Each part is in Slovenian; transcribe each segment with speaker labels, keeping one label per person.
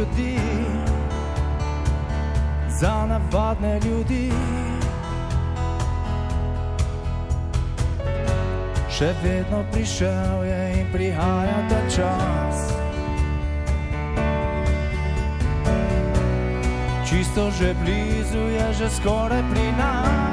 Speaker 1: ljudi, za navadne ljudi. Še vedno prišel je in prihaja ta čas. Čisto že blizu je, že skoraj pri nas.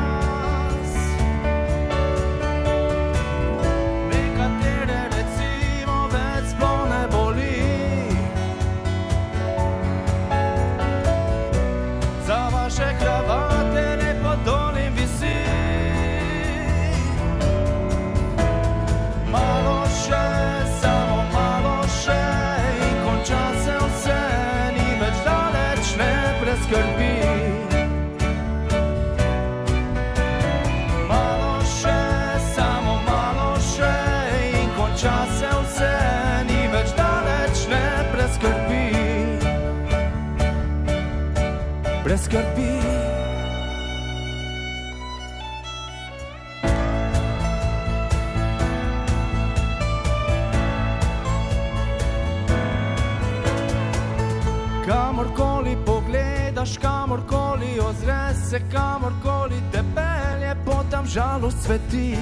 Speaker 1: Žalost cveti.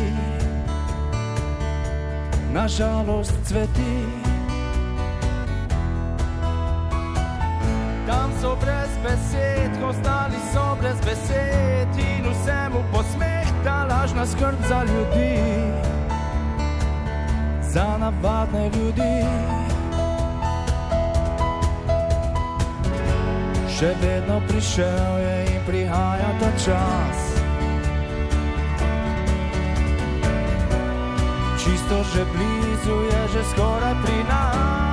Speaker 1: Na žalost cveti. Tam so brez besed, ostali so brez besed in vsemu posmeh, ta lažna skrb za ljudi, za navadne ljudi. Še vedno prišel je in prihaja ta čas. Čisto že blizu je, že skoraj pri nas.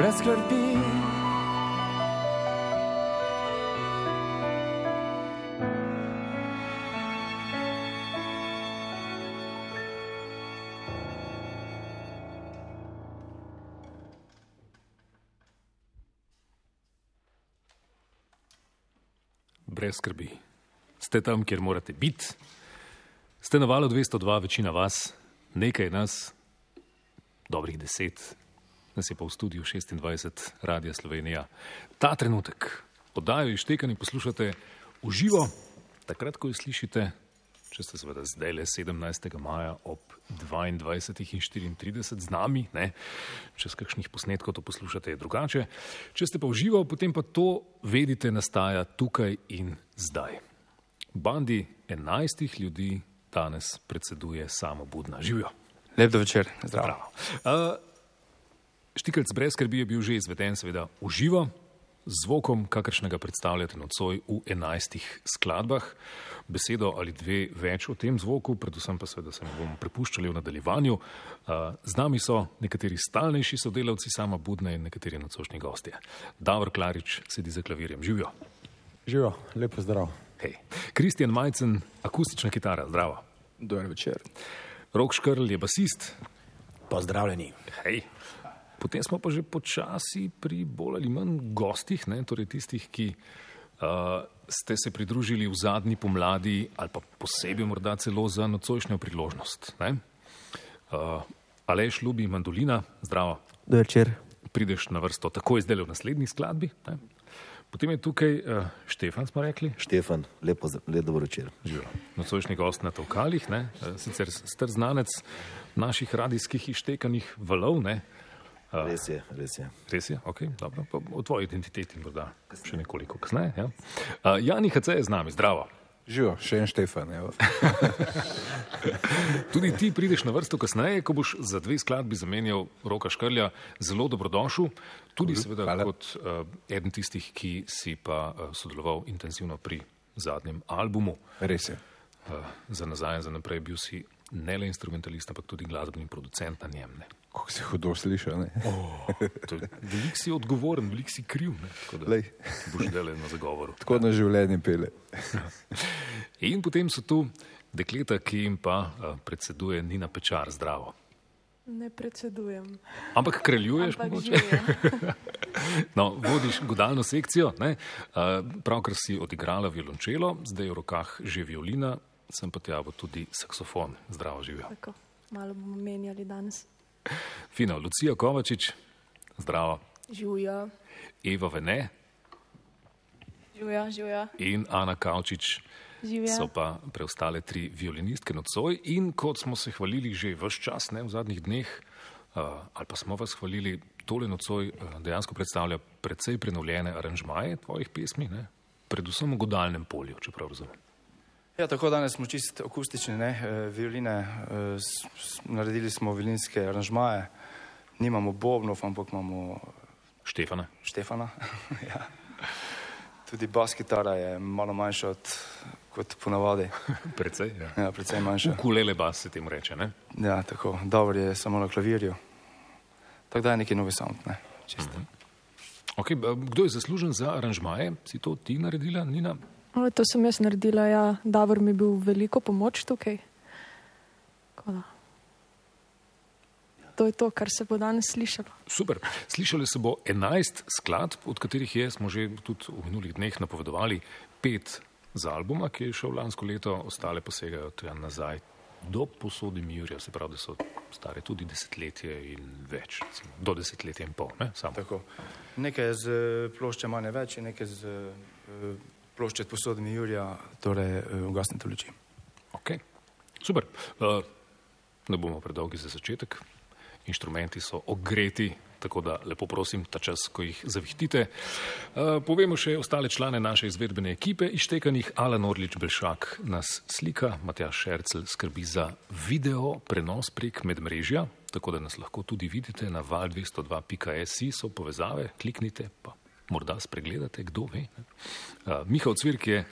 Speaker 1: Brez skrbi.
Speaker 2: Brez skrbi. Ste tam, kjer morate biti. Ste na valu 202, večina vas, nekaj nas, dobrih deset, nas je pa v studiu 26, Radia Slovenija. Ta trenutek, oddajo ištekani poslušate v živo, takrat, ko jo slišite, če ste seveda zdaj le 17. maja ob 22.34 z nami, ne? če z kakšnih posnetkov to poslušate, je drugače. Če ste pa v živo, potem pa to, vedite, nastaja tukaj in zdaj. Bandi enajstih ljudi danes predseduje samo Budna. Živijo.
Speaker 3: Lep večer, zdravo.
Speaker 2: Uh, Štikelc brez skrbi je bil že izveden, seveda, v živo, z zvokom, kakršnega predstavljate nocoj v enajstih skladbah. Besedo ali dve več o tem zvoku, predvsem pa seveda se ne bomo prepuščali v nadaljevanju. Uh, z nami so nekateri stalnejši sodelavci, sama Budna in nekateri nocojšnji gostje. Davor Klarič sedi za klavirjem. Živijo.
Speaker 4: Živijo, lepo zdrav.
Speaker 2: Hej. Kristjan Majcen, akustična kitara, zdravo.
Speaker 3: Dober večer.
Speaker 2: Rok Škrl je basist.
Speaker 5: Pozdravljeni.
Speaker 2: Hej. Potem smo pa že počasi pri bolj ali manj gostih, ne? torej tistih, ki uh, ste se pridružili v zadnji pomladi ali pa posebej morda celo za nocojšnjo priložnost. Uh, Aleš Ljubi Mandolina, zdravo.
Speaker 3: Dobro večer.
Speaker 2: Prideš na vrsto takoj zdaj v naslednji skladbi. Ne? Potem je tukaj uh, Štefan, smo rekli.
Speaker 5: Štefan, lepo, lep dobro večer.
Speaker 2: Nocojšnji gost na Tovkalih, ne? Sicer star znanec naših radijskih ištekanih valov. Ne?
Speaker 5: Res je, res je.
Speaker 2: Res je, ok, dobro. Pa o tvoji identiteti morda še nekoliko kasneje. Ja? Uh, Jani HC je z nami, zdravo.
Speaker 4: Živijo, še en Štefan.
Speaker 2: Tudi ti prideš na vrsto kasneje, ko boš za dve skladbi zamenjal roka škrlja, zelo dobrodošel. Tudi, seveda, Hvala. kot uh, eden tistih, ki si pa uh, sodeloval intenzivno pri zadnjem albumu.
Speaker 4: Res je.
Speaker 2: Uh, za nazaj in za naprej bil si ne le instrumentalist, ampak tudi glasbeni producent na njem. Ne.
Speaker 4: Kako si hudo slišal?
Speaker 2: Oh, velik si odgovoren, velik si kriv. Boš delal na zagovoru.
Speaker 4: Tako na življenje pele.
Speaker 2: In potem so tu dekleta, ki jim pa predseduje Nina Pečar, zdravo.
Speaker 6: Ne predsedujem.
Speaker 2: Ampak kraljuješ, mogoče. no, vodiš godalno sekcijo, uh, pravkar si odigrala violončelo, zdaj je v rokah že violina, sem pa tjavo tudi saksofon. Zdravo živijo.
Speaker 6: Tako, malo bomo menjali danes.
Speaker 2: Fino, Lucija Kovačič, zdravo.
Speaker 6: Živijo.
Speaker 2: Eva Vene.
Speaker 6: Živijo, živijo.
Speaker 2: In Ana Kavčič.
Speaker 6: Živja.
Speaker 2: So pa preostale tri violinistke nocoj in kot smo se hvalili že vse čas, ne v zadnjih dneh, uh, ali pa smo vas hvalili, tole nocoj uh, dejansko predstavlja precej prenovljene aranžmaje tvojih pesmi, ne? predvsem v godalnem polju, če prav razumem.
Speaker 3: Ja, tako danes smo čist akustični, ne, violine, naredili smo violinske aranžmaje, nimamo bobnov, ampak imamo
Speaker 2: Štefana.
Speaker 3: Štefana, ja. Tudi bas kitara je malo manjša od, kot ponavadi.
Speaker 2: precej, ja.
Speaker 3: Ja, precej manjša.
Speaker 2: Ukulele bas se temu reče, ne?
Speaker 3: Ja, tako, dobro je samo na klavirju. Tako da je neki novi sound, ne, čisto.
Speaker 2: Mhm. Okay, kdo je zaslužen za aranžmaje? Si to ti naredila, Nina?
Speaker 6: O, to sem jaz naredila, ja. Davor mi je bil veliko pomoč tukaj. To je to, kar se bo danes slišalo.
Speaker 2: Super. Slišali se bo 11 skladb, od katerih je, smo že tudi v minulih dneh napovedovali, pet za albuma, ki je šel lansko leto, ostale pa segajo tja nazaj do posodi Mirja, se pravi, da so stare tudi desetletje in več, recimo, do desetletja in pol. Ne?
Speaker 3: Tako. Nekaj z plošče manj več, nekaj z uh, plošče posodi Mirja, torej uh, ugasnite luči.
Speaker 2: Ok, super. Uh, ne bomo predolgi za začetek inštrumenti so ogreti, tako da lepo prosim, ta čas, ko jih zavihtite. Uh, povemo še ostale člane naše izvedbene ekipe, ištekanih Alan Orlič Belšak nas slika, Matjaš Šercel skrbi za video prenos prek medmrežja, tako da nas lahko tudi vidite na val202.si, so povezave, kliknite pa morda spregledate, kdo ve. Uh, Miha Cvirk je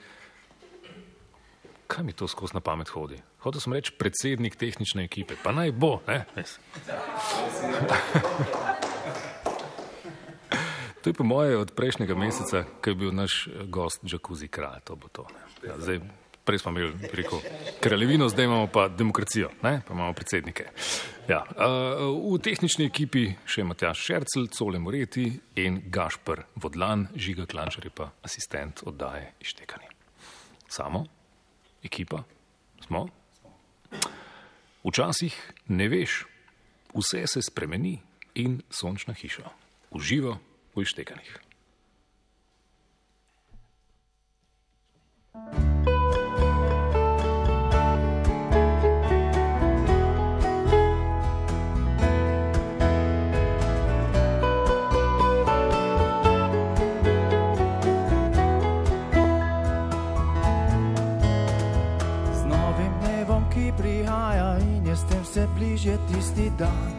Speaker 2: kaj mi to skozi na pamet hodi? Hotel sem reči predsednik tehnične ekipe, pa naj bo. Ne? To je po moje od prejšnjega meseca, ko je bil naš gost Džakuzi kralj. To bo to. Ja, zdaj, prej smo imeli preko kraljevino, zdaj imamo pa demokracijo, ne? pa imamo predsednike. Ja, uh, v tehnični ekipi še Matjaš Šercel, Cole Moreti in Gašpr Vodlan, Žiga Klančar je pa asistent oddaje Ištekani. Samo ekipa, smo. Včasih ne veš, vse se spremeni in sončna hiša. Uživa v ištekanjih.
Speaker 1: Bližje tisti dan.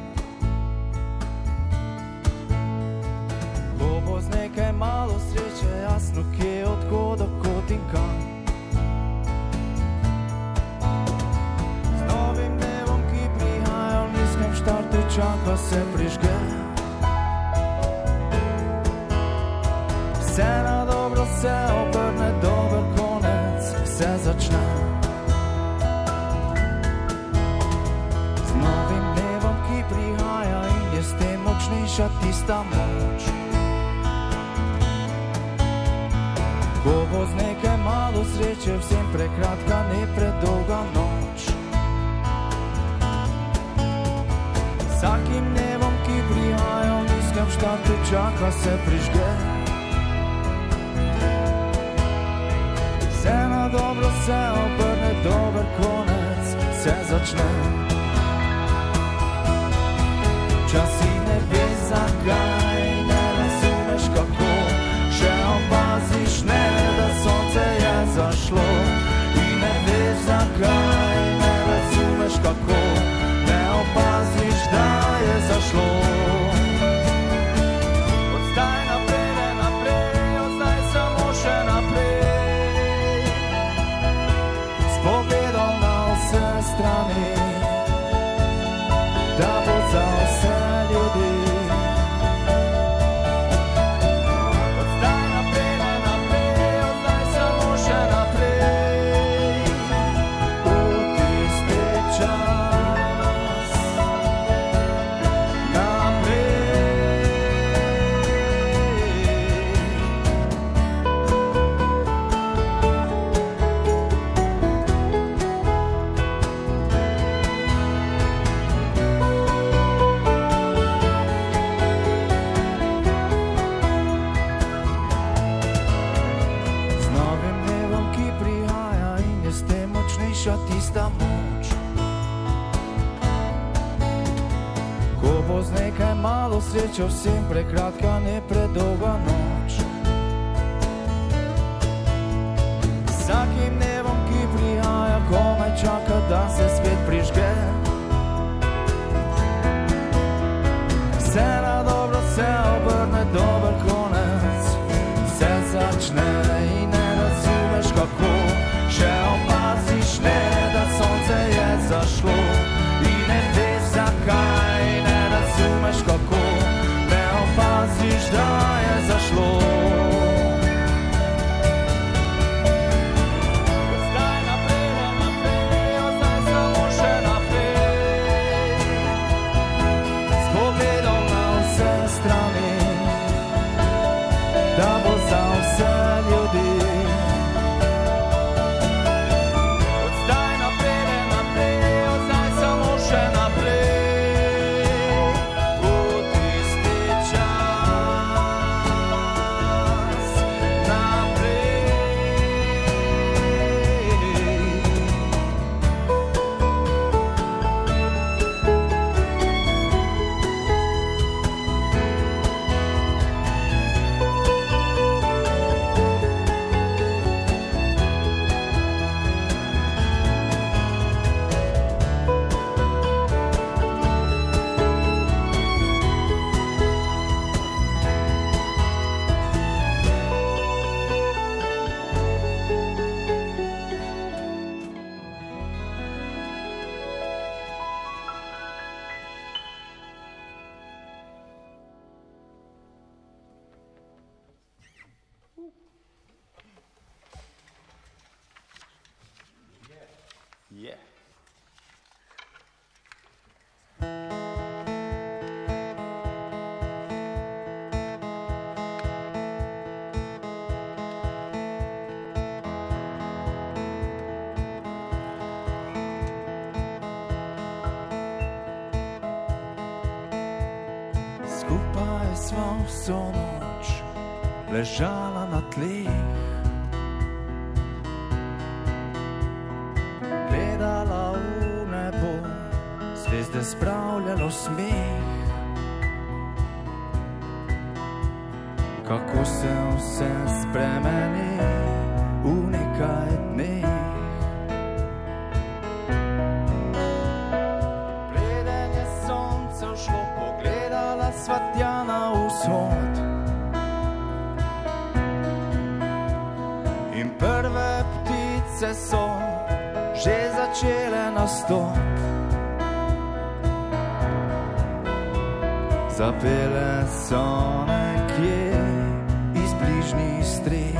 Speaker 1: Ko bo z nekaj malo sreče, jasno, kje od kodo kot in kam. Z novim dnevom, ki prihaja v nizkem štartu, čaka se prižge. Vse na dobro se obrne, tiša tista moč. Ko bo z nekaj malo sreče, vsem prekratka, ne predolga noč. Vsakim dnevom, ki prihaja v nizkem štartu, čaka se prižge. Vse na dobro se obrne, dober konec se začne. Časi zagar Skupaj smo vso noč ležala na tleh. Gledala v nebo, zvezde spravljalo smeh. Kako se vse spremeni v nebo. pristop. Zapele so nekje iz bližnjih streh.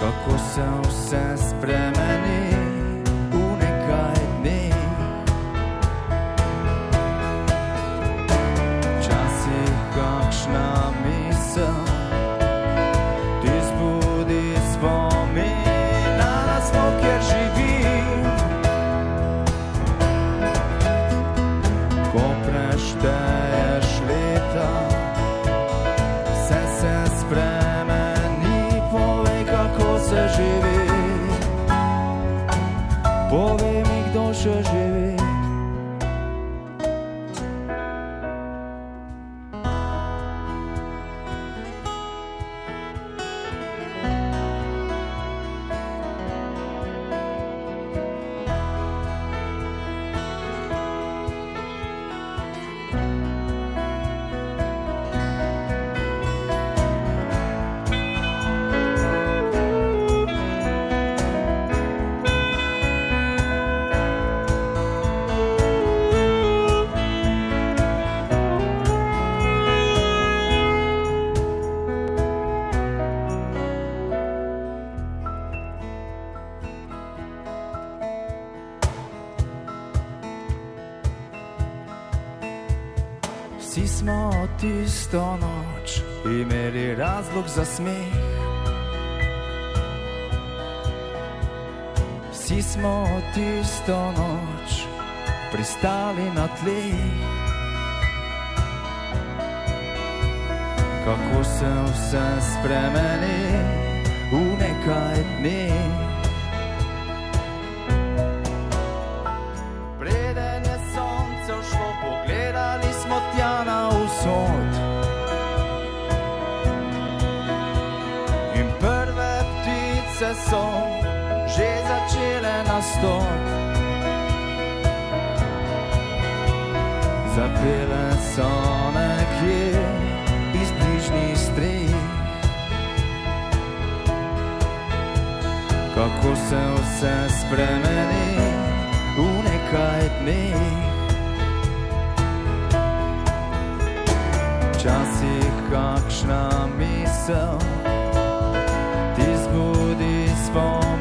Speaker 1: Kako se vse spremeni. Za smeh. Vsi smo tisto noč pristali na tleh. Kako se vse spremeni v nekaj dneh. Preden je sonce šlo, pogledali smo tja na vzhod. Ptice so že začele nastop. Zapele so nekje iz bližnjih streh. Kako se vse spremeni v nekaj dneh. Včasih kakšna misel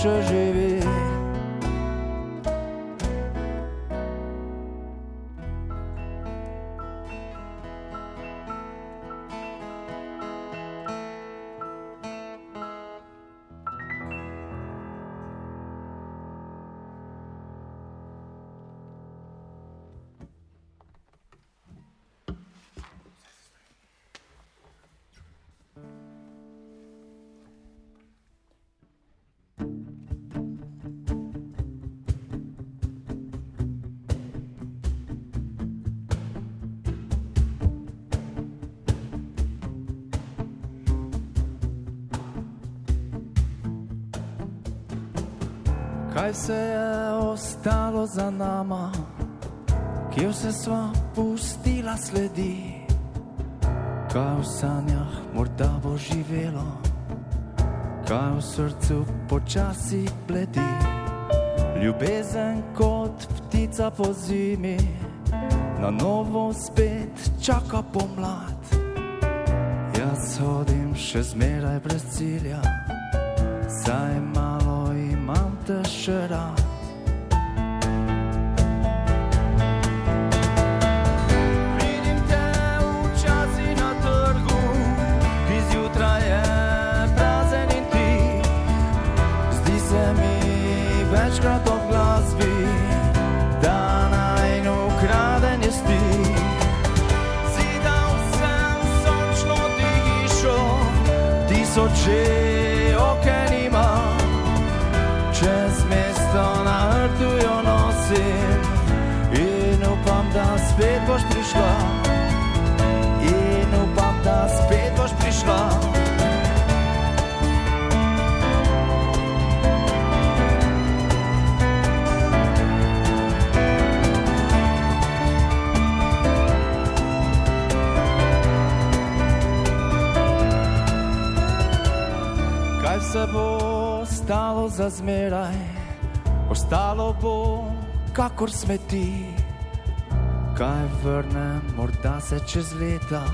Speaker 1: mi, kdo Kaj se je ostalo za nama, kje vse sva pustila sledi, kaj v sanjah morda bo živelo, kaj v srcu počasi bledi. Ljubezen kot ptica po zimi, na novo spet čaka pomlad. Jaz hodim še zmeraj brez cilja, saj imam Zdi se mi večkrat ob glasbi, da naj ukraden je stik. Zidal sem sončno digišo, tisoče prišla. Kaj se bo ostalo za zmeraj, ostalo bo kakor smeti. Kaj vrne, morda se čez leta,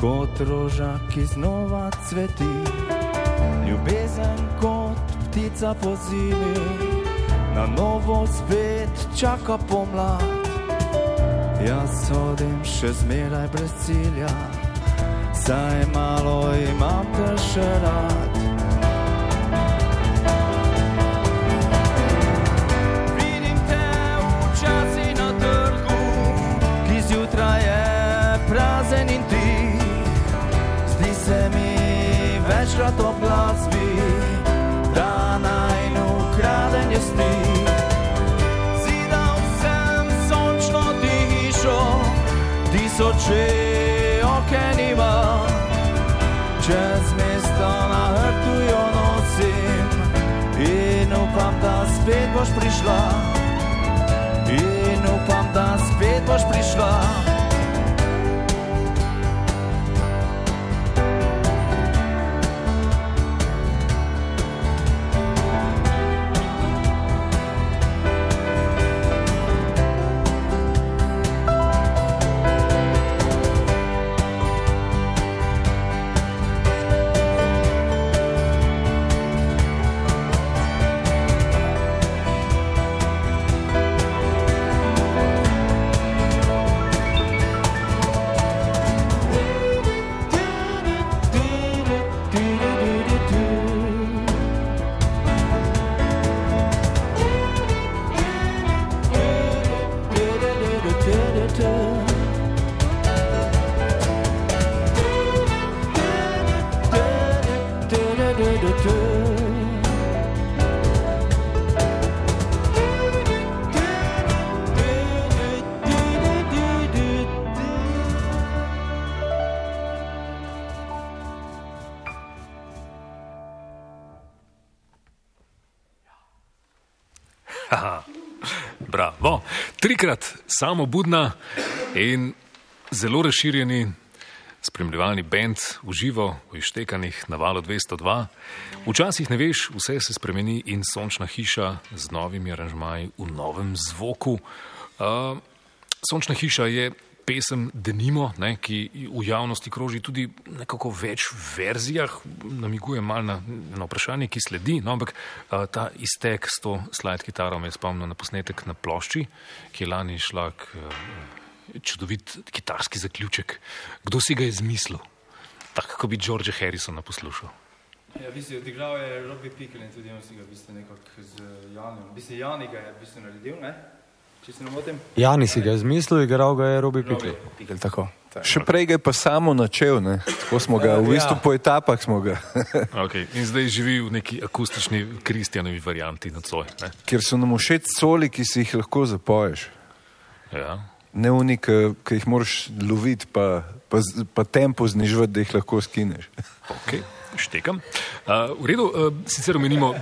Speaker 1: kot roža, ki znova cveti. Ljubezen kot ptica po zimi, na novo spet čaka pomlad. Jaz hodim še zmeraj brez cilja, saj malo imam te še rad. Vidim te včasih na trgu, ki zjutraj je prazen in večkrat ob glasbi, da naj ukraden je stik. Zidal sem sončno hišo, tisoče oken ima. Čez mesto na vrtu jo nosim in upam, da spet boš prišla. In upam, da spet boš prišla.
Speaker 2: Bravo. Trikrat samobudna in zelo razširjeni spremljevalni bend v živo v Ištekanih na valu 202. Včasih ne veš, vse se spremeni in sončna hiša z novimi aranžmaji v novem zvoku. Uh, sončna hiša je pesem Denimo, ne, ki v javnosti kroži tudi nekako več verzijah, namiguje mal na, na vprašanje, ki sledi, no, ampak a, ta iztek s to slide kitaro me je spomnil na posnetek na plošči, ki je lani šla k a, čudovit kitarski zaključek. Kdo si ga je izmislil? Tako, kot bi George Harrisona poslušal.
Speaker 3: Ja, vi si odigral je Robbie Pickle in tudi on si ga v bistvu nekako z Janom. V bistvu Jani ga je v bistvu naredil, ne?
Speaker 7: Jani si ga je izmislil, igral ga je Robi Pikl.
Speaker 3: Pickle, tako.
Speaker 4: Še prej ga je pa samo načel, ne? tako smo ga, v bistvu
Speaker 3: Ja.
Speaker 4: po etapah smo ga,
Speaker 2: Okay. In zdaj živi v neki akustični Kristjanovi varianti nocoj. Ne?
Speaker 4: ker so nam všeč soli, ki si jih lahko zapoješ.
Speaker 2: Ja.
Speaker 4: Ne unik, ki jih moraš loviti, pa, pa, pa tempo znižati, da jih lahko skineš.
Speaker 2: Okay. Štekam. Uh, v redu, uh, sicer omenimo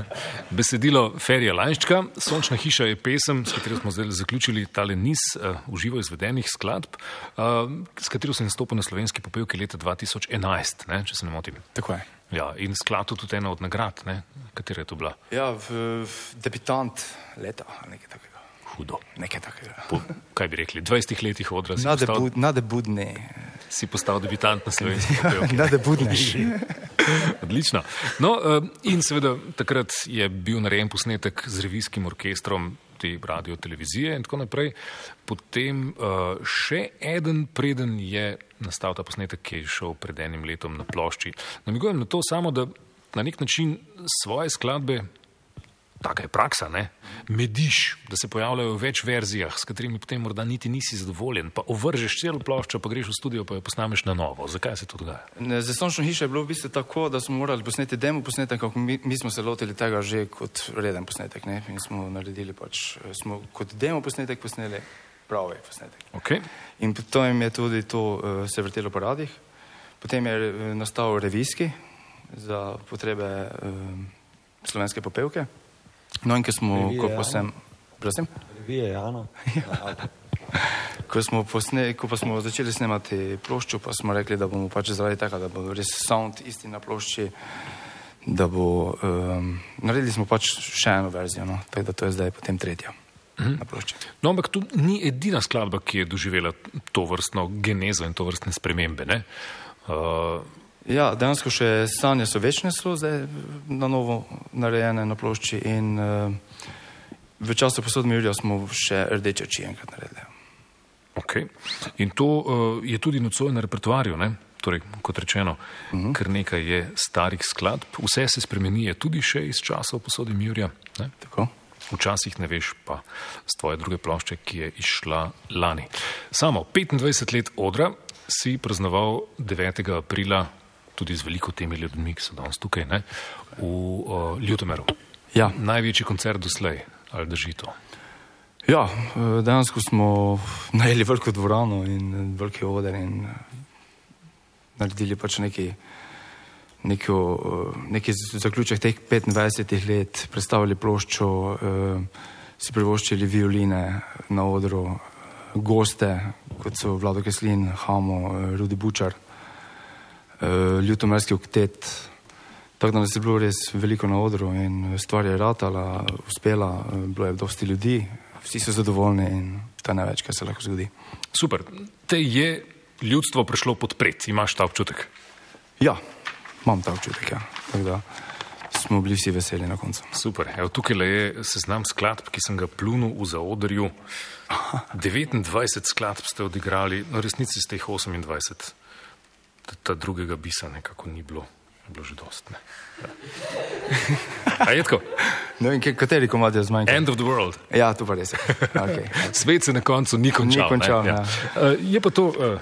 Speaker 2: besedilo Ferija Lajščka. Sončna hiša je pesem, s katero smo zdaj zaključili tale niz uh, uživo izvedenih skladb, uh, s katero sem nastopil na slovenski popevki leta 2011, ne, če se ne motim.
Speaker 3: Tako je.
Speaker 2: Ja, in sklad tudi ena od nagrad, ne, katera je to bila.
Speaker 3: Ja, v, v debitant leta, ali nekaj takega.
Speaker 2: Hudo.
Speaker 3: Nekaj takega.
Speaker 2: Po, kaj bi rekli, 20 letih odra si, postal,
Speaker 3: Nadebud, nadebudni.
Speaker 2: Si postal debitant na slovenski popevki.
Speaker 3: Nadebudneš.
Speaker 2: Odlično. No, eh, in seveda takrat je bil narejen posnetek z revijskim orkestrom te radio televizije in tako naprej. Potem uh, še eden preden je nastal ta posnetek, ki je šel pred enim letom na plošči. Namigujem na to samo, da na nek način svoje skladbe, taka je praksa, ne, mediš, da se pojavljajo v več verzijah, s katerimi potem morda niti nisi zadovoljen, pa ovržeš celo ploščo, pa greš v studio, pa jo posnameš na novo. Zakaj se to dogaja?
Speaker 3: Ne, Za sončno hišo je bilo v bistvu tako, da smo morali posneti demo posnetek, ampak mi, mi smo se lotili tega že kot reden posnetek. Ne? In smo naredili pač, eh, smo kot demo posnetek posneli pravi posnetek.
Speaker 2: Okay.
Speaker 3: In potem je tudi to uh, se vrtelo po radih. Potem je uh, nastal revijski za potrebe uh, slovenske popevke. No in ko smo, ko
Speaker 7: ja.
Speaker 3: pa sem, prosim,
Speaker 7: Revije, Jano.
Speaker 3: ko smo, posne, ko pa smo začeli snemati ploščo, pa smo rekli, da bomo pač zaradi tega, da bo res sound isti na plošči, da bo, um, naredili smo pač še eno verzijo, no? tako da to je zdaj potem tretja na plošči.
Speaker 2: No, ampak tu ni edina skladba, ki je doživela to vrstno genezo in to vrstne spremembe. ne? Uh,
Speaker 3: Ja, dejansko še sanje so večne so zdaj na novo narejene na plošči in uh, v času posod Mirja smo še rdeče oči enkrat naredili.
Speaker 2: okay. In to uh, je tudi nocoj na repertoarju. Ne? Torej, kot rečeno, uh -huh. kar nekaj je starih skladb, vse se spremeni, tudi še iz časov posodi Mirja. Včasih ne veš pa z tvoje druge plošče, ki je išla lani. Samo 25 let odra si praznoval 9. aprila tudi z veliko temi ljudmi, ki so danes tukaj, ne, v uh, Ljutomeru.
Speaker 3: Ja.
Speaker 2: Največji koncert doslej, ali drži to?
Speaker 3: Ja, eh, dejansko smo najeli veliko dvorano in eh, veliki oder in naredili pač neki, neko, neki z- zaključek teh 25 let, predstavili ploščo, si privoščili violine na odru, goste, kot so Vlado Keslin, Hamo, Rudi Bučar, eh, Ljutomerski oktet. Tako da nas je bilo res veliko na odru in stvar je ratala, uspela, eh, bilo je dosti ljudi, vsi so zadovoljni in to je največ, kar se lahko zgodi.
Speaker 2: Super. Te je ljudstvo prišlo podpreti, imaš ta občutek.
Speaker 3: Ja, imam ta občutek, ja. Tako da smo bili vsi veseli na koncu.
Speaker 2: Super. Evo, tukaj le je seznam skladb, ki sem ga plunil v zaodrju. 29 skladb ste odigrali, no resnici ste jih 28. Ta, drugega bisa nekako ni bilo, je bilo že dost. Ne? Ja. A je tako?
Speaker 3: Ne vem, kateri komad je zmanjkal.
Speaker 2: End of the world.
Speaker 3: Ja, to pa res. Okay.
Speaker 2: Svet se na koncu ni končal.
Speaker 3: Ni končal,
Speaker 2: ne?
Speaker 3: ja.
Speaker 2: Uh, je pa to uh,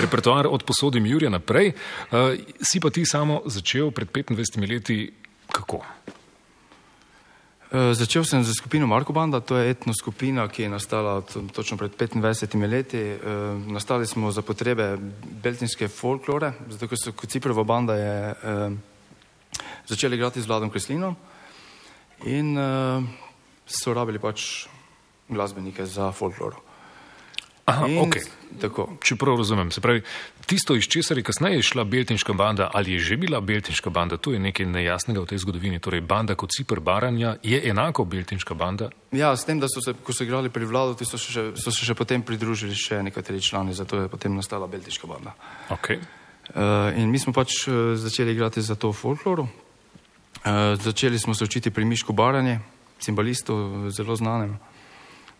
Speaker 2: repertoar od posodim Jurija naprej. Uh, si pa ti samo začel pred 25 leti kako?
Speaker 3: E, Začel sem za skupino Marko Banda, to je etno skupina, ki je nastala točno pred 25 leti. E, Nastali smo za potrebe beltinske folklore, zato ker so kot Ciprova banda je e, začeli igrati z Vladom Kreslinom in so rabili pač glasbenike za folkloro.
Speaker 2: Aha,
Speaker 3: In
Speaker 2: ok.
Speaker 3: Tako.
Speaker 2: Če prav razumem, se pravi, tisto, iz česar je kasneje šla Beltinška banda, ali je že bila Beltinška banda, to je nekaj nejasnega v tej zgodovini. Torej, banda kot Cipr Baranja je enako Beltinška banda.
Speaker 3: Ja, s tem, da so se, ko so igrali pri Vladu, so se še, so se še potem pridružili še nekateri člani, zato je potem nastala Beltiška banda.
Speaker 2: Okay.
Speaker 3: Uh, in mi smo pač uh, začeli igrati za to folkloru. Uh, začeli smo se učiti pri Mišku Baranje, cimbalistu, zelo znanem.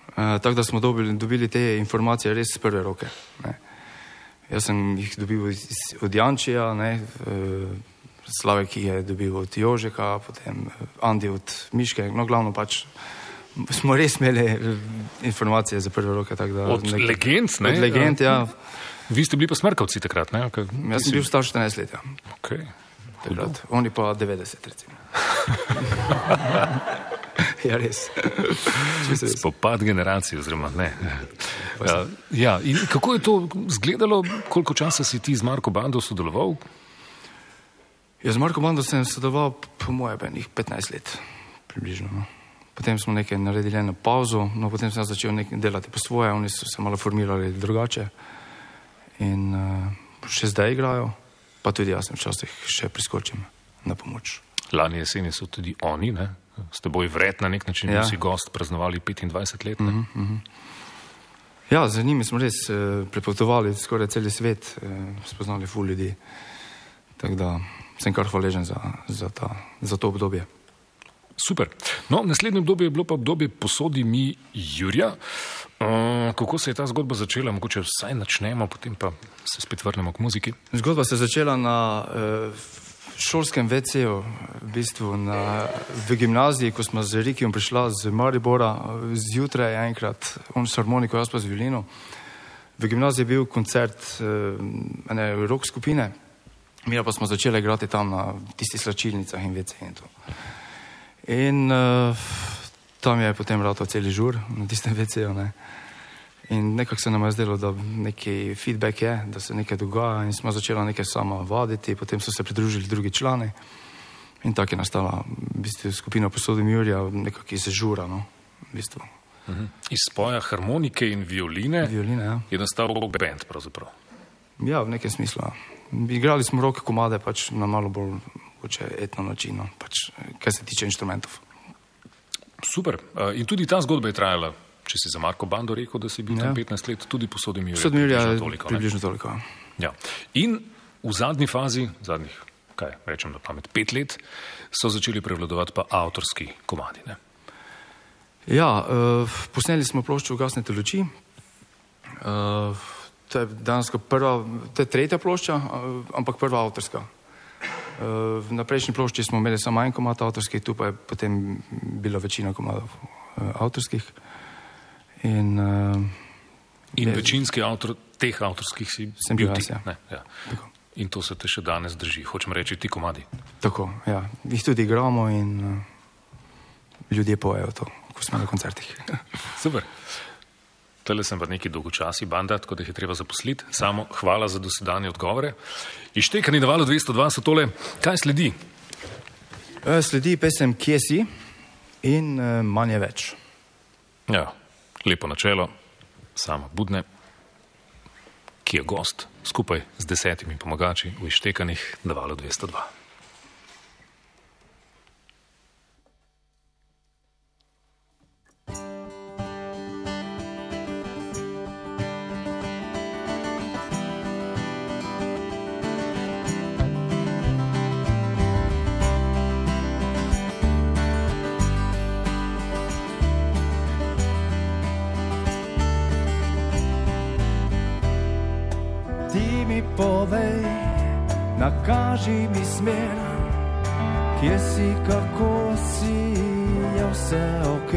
Speaker 3: Uh, tako da smo dobili, dobili te informacije res z prve roke. Ne. Jaz sem jih dobil iz, od Jančija, ne, uh, Slavek je dobil od Jožeka, potem eh, Andi od Miške, no glavno pač smo res imeli eh, informacije za prve roke. Da,
Speaker 2: Od legend, ne?
Speaker 3: Od legend, ja.
Speaker 2: Vi ste bili pa smrkavci takrat, ne? Kaj,
Speaker 3: Jaz sem bil star 14 let. Ja.
Speaker 2: Okay.
Speaker 3: takrat. Oni pa 90, recimo. ja, res. Res.
Speaker 2: Spopad generacij, oziroma ne. Ja, ja, in kako je to izgledalo, koliko časa si ti z Marko Bando sodeloval?
Speaker 3: Ja, z Marko Bando sem sodeloval, po mojem, enih 15 let, približno. No. Potem smo nekaj naredili eno pauzo, no potem sem začel nekaj delati po svoje, oni so se malo formirali drugače in uh, še zdaj igrajo, pa tudi jaz sem včasih še priskočim na pomoč.
Speaker 2: Lani jeseni so tudi oni, ne? S teboj vred na nek način, ja. Si gost, praznovali 25 let. Ne? Mm -hmm.
Speaker 3: Ja, z njimi smo res uh, prepotovali skoraj cel svet, uh, spoznali ful ljudi. Tako da sem kar hvaležen za, za, ta, za to obdobje.
Speaker 2: Super. No, naslednje obdobje je bilo pa obdobje posodi mi Jurja. Uh, kako se je ta zgodba začela? Mogoče vsaj načnemo, potem pa se spet vrnemo k muziki.
Speaker 3: Zgodba se je začela na uh, šolskem VC-ju, v bistvu na, v gimnaziji, ko smo z Rikijem prišla z Maribora, eh, zjutraj enkrat, on s harmoniko, jaz pa z violino. V gimnaziji je bil koncert uh, ene rock skupine, mi pa smo začeli igrati tam na tistih slačilnicah in VC in to. In uh, tam je potem rato cel žur na tistem VC-ju. ne. In nekako se nam je zdelo, da neki feedback je, da se nekaj dogaja in smo začeli nekaj sama vaditi, potem so se pridružili drugi člani in tako je nastala v bistvu, skupina posodim Jurija, nekako iz žura, no, v bistvu.
Speaker 2: Iz spoja harmonike in violine
Speaker 3: Violine, ja.
Speaker 2: je nastal rock band. Pravzaprav.
Speaker 3: Ja, v nekem smislu. ja. Igrali smo roke komade pač na malo bolj etno način, no, pač, eh, kar se tiče inštrumentov.
Speaker 2: Super. Uh, in tudi ta zgodba je trajala. Če si za Marko Bando rekel, da si bil ja. tam
Speaker 3: Ja.
Speaker 2: 15 let, tudi posodim
Speaker 3: Jurija
Speaker 2: približno
Speaker 3: je
Speaker 2: toliko, ne?
Speaker 3: približno toliko. ja.
Speaker 2: Ja. In v zadnji fazi, zadnjih, kaj rečem na pamet, pet let, so začeli prevladovati pa avtorski komadi. Ne?
Speaker 3: Ja, uh, posneli smo ploščo Ugasnete luči. Uh, to je dejansko prva, to je tretja plošča, uh, ampak prva avtorska. Uh, na prejšnji plošči smo imeli samo en komad avtorski, tu pa je potem bila večina komadov uh, avtorskih. In, uh,
Speaker 2: In
Speaker 3: Je-
Speaker 2: večinski avtor teh avtorskih si
Speaker 3: Sem bil
Speaker 2: ti.
Speaker 3: jaz, ja.
Speaker 2: Ne, ja.
Speaker 3: Tako.
Speaker 2: In to se te še danes drži, hočem reči, ti komadi.
Speaker 3: tako, ja, jih tudi igramo in uh, ljudje pojejo to, ko smo na koncertih.
Speaker 2: Super. Tele sem pa neki dolgočasi banda, tako da jih je treba zaposliti. Samo hvala za dosedanje odgovore. Ištekani na valu 202 so tole. Kaj sledi?
Speaker 3: Uh, sledi pesem Kje si in uh, manj je več.
Speaker 2: Ja, lepo načelo. sama Budne, ki je gost skupaj z desetimi pomagači v ištekanih na valu 202.
Speaker 1: nakaži mi smer, kje si, kako si, je vse ok.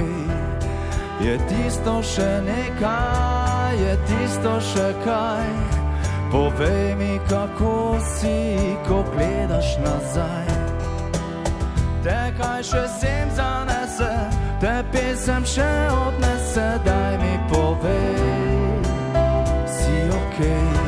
Speaker 1: Je tisto še nekaj, je tisto še kaj. Povej mi, kako si, ko gledaš nazaj. Te kaj še sem zanese, te pesem še odnese, daj mi povej, si ok. Ti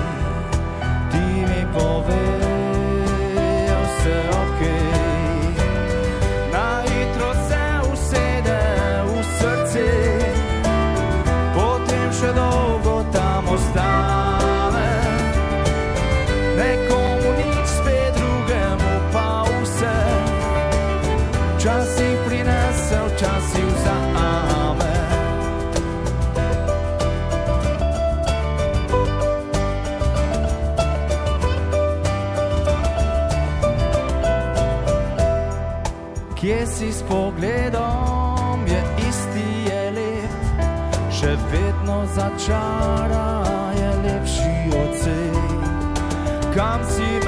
Speaker 1: pogledom, je isti, je lep, še vedno začara, je lepši od vseh. Kam si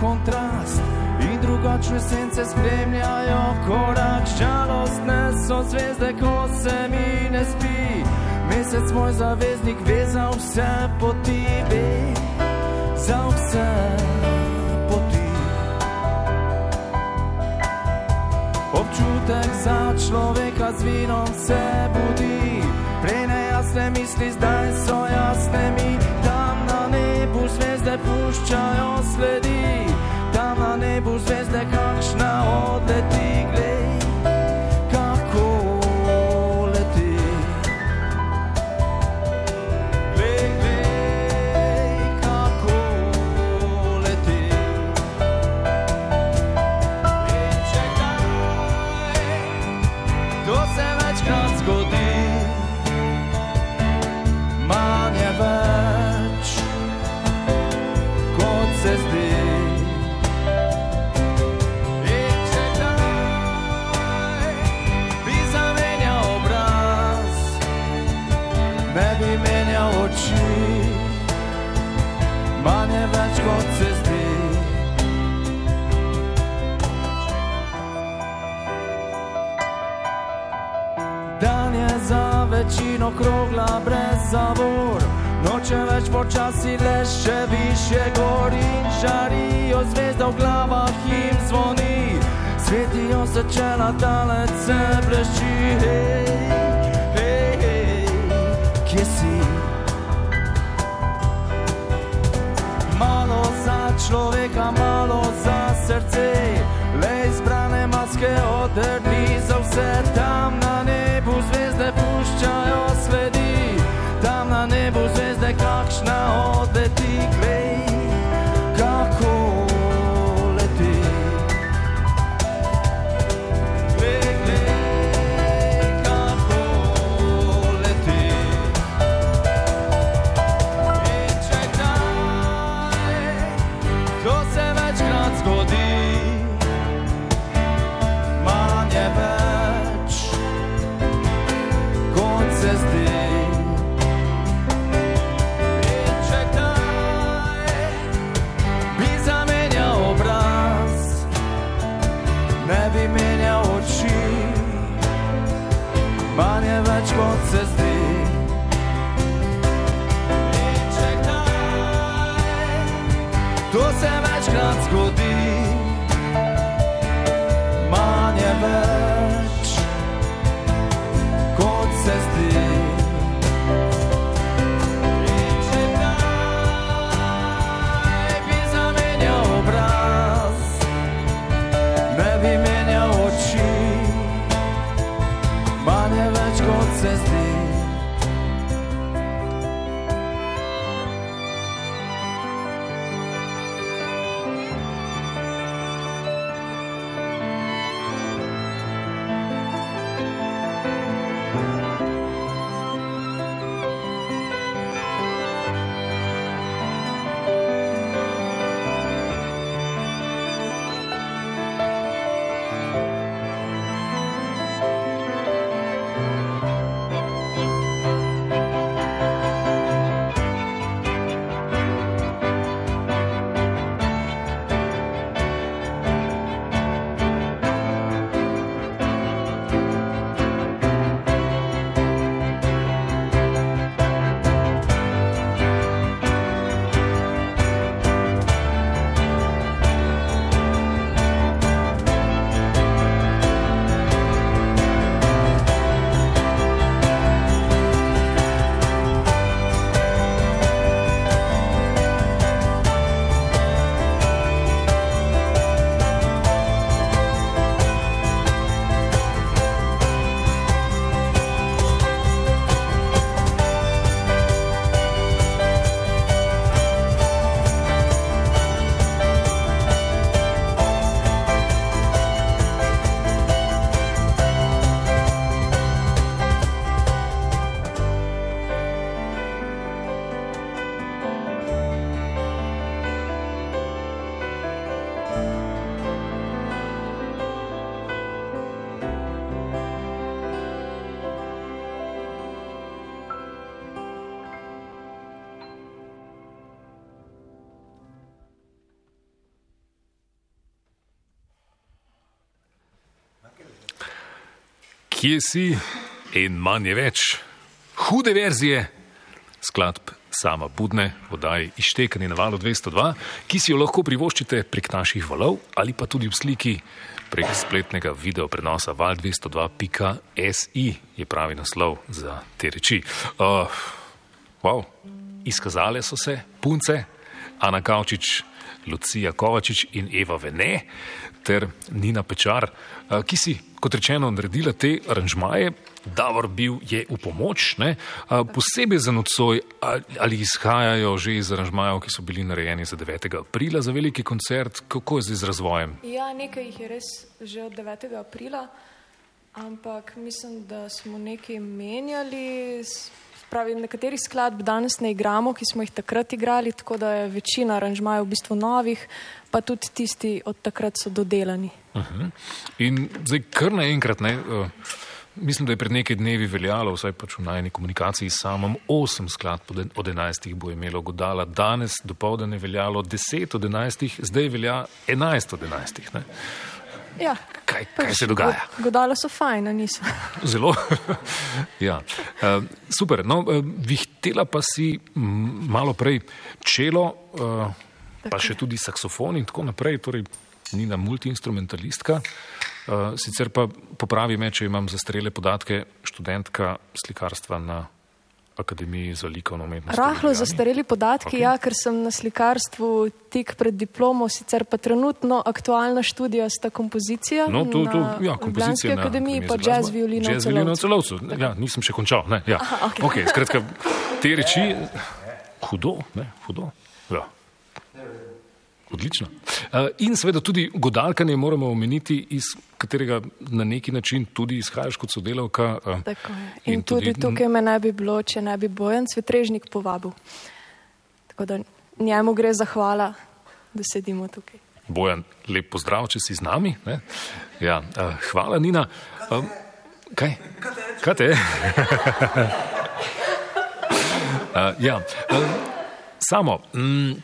Speaker 1: kontrast in drugačne sence spremljajo korak. Žalostne so zvezde, ko se mi ne spi. Mesec moj zaveznik ve za vse poti, ve za vse poti. Občutek za človeka z vinom se budi, prej nejasne misli, zdaj so jasne mi, tam na nebu zvezde puščajo sledi. nebu zvezde kakšna odleti. in okrogla brez zavor. Noče več počasi, le še više gor in žarijo zvezda v glavah jim zvoni. Svetijo se čela, talec se blešči. Hej, hej, hej, kje si? Malo za človeka, malo za srce, le izbrane maske odrni za vse tam na nebu zvezde puščajo. as
Speaker 2: Kje si in manj je več. Hude verzije skladb sama Budne, podaj Ištekani na valu 202, ki si jo lahko privoščite prek naših valov ali pa tudi v sliki prek spletnega video prenosa val202.si je pravi naslov za te reči. Uh, wow, izkazale so se punce Ana Kavčič, Lucija Kovačič in Eva Vene ter Nina Pečar, uh, ki si kot rečeno, naredila te aranžmaje. Davor bil je v pomoč, ne? Posebej za nocoj, ali, izhajajo že iz aranžmajev, ki so bili narejeni za 9. aprila za veliki koncert, kako je zdaj z razvojem?
Speaker 6: Ja, nekaj jih je res že od 9. aprila, ampak mislim, da smo nekaj menjali. Pravi, nekaterih skladb danes ne igramo, ki smo jih takrat igrali, tako da je večina aranžmajev v bistvu novih, pa tudi tisti od takrat so dodelani.
Speaker 2: Uh-huh. In zdaj kar naenkrat, ne, uh, mislim, da je pred nekaj dnevi veljalo, vsaj pač v najni komunikaciji s samom, osem skladb od en- od enajstih bo imelo godala, danes dopoledne je veljalo deset od enajstih, zdaj velja enajst od enajstih. Ne.
Speaker 6: Ja,
Speaker 2: Kaj, kaj se dogaja?
Speaker 6: go- Godala so fajna, niso.
Speaker 2: Zelo. ja. uh, super. No, uh, vihtela pa si malo prej čelo, uh, pa še tudi saksofon in tako naprej. Torej, Nina multiinstrumentalistka. Uh, sicer pa popravi me, če imam zastrele podatke, študentka slikarstva na Akademiji za likovno umetnost.
Speaker 6: Rahlo zastareli podatki, okay. ja, ker sem na slikarstvu tik pred diplomo, sicer pa trenutno aktualna študija sta kompozicija.
Speaker 2: No, to, to,
Speaker 6: na
Speaker 2: ja, kompozicija na
Speaker 6: akademiji, pa
Speaker 2: Akademiji za
Speaker 6: jazz violino.
Speaker 2: Jazz violino v celovcu. Ja, nisem še končal. Ne, ja.
Speaker 6: Aha, okej.
Speaker 2: okay, skratka, te reči, hudo, ne, hudo. Ja. Odlično. Uh, in seveda tudi godalkanje moramo omeniti, iz katerega na neki način tudi izhajaš kot sodelavka. Uh,
Speaker 6: Tako je. In, in tudi, tudi tukaj me ne bi bilo, če ne bi Bojan Svetrežnik povabil. Tako da njemu gre zahvala, da sedimo tukaj.
Speaker 2: Bojan, lep pozdrav, če si z nami. Ne? Ja, uh, hvala, Nina. Kaj? Kaj te? uh, ja, um, samo. Mm,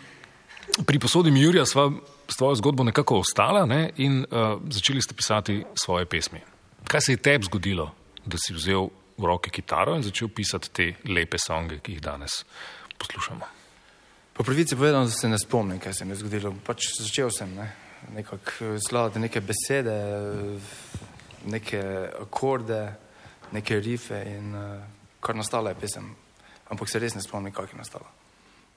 Speaker 2: Pri posodi Jurija sva s tvojo zgodbo nekako ostala ne, in uh, začeli ste pisati svoje pesmi. Kaj se je tebi zgodilo, da si vzel v roke kitaro in začel pisati te lepe songe, ki jih danes poslušamo?
Speaker 1: Po pravici povedano, da se ne spomnim, kaj se mi je zgodilo. Pač začel sem ne, nekako skladati neke besede, neke akorde, neke rife in uh, kar nastala je pesem. Ampak se res ne spomnim, kako je nastala.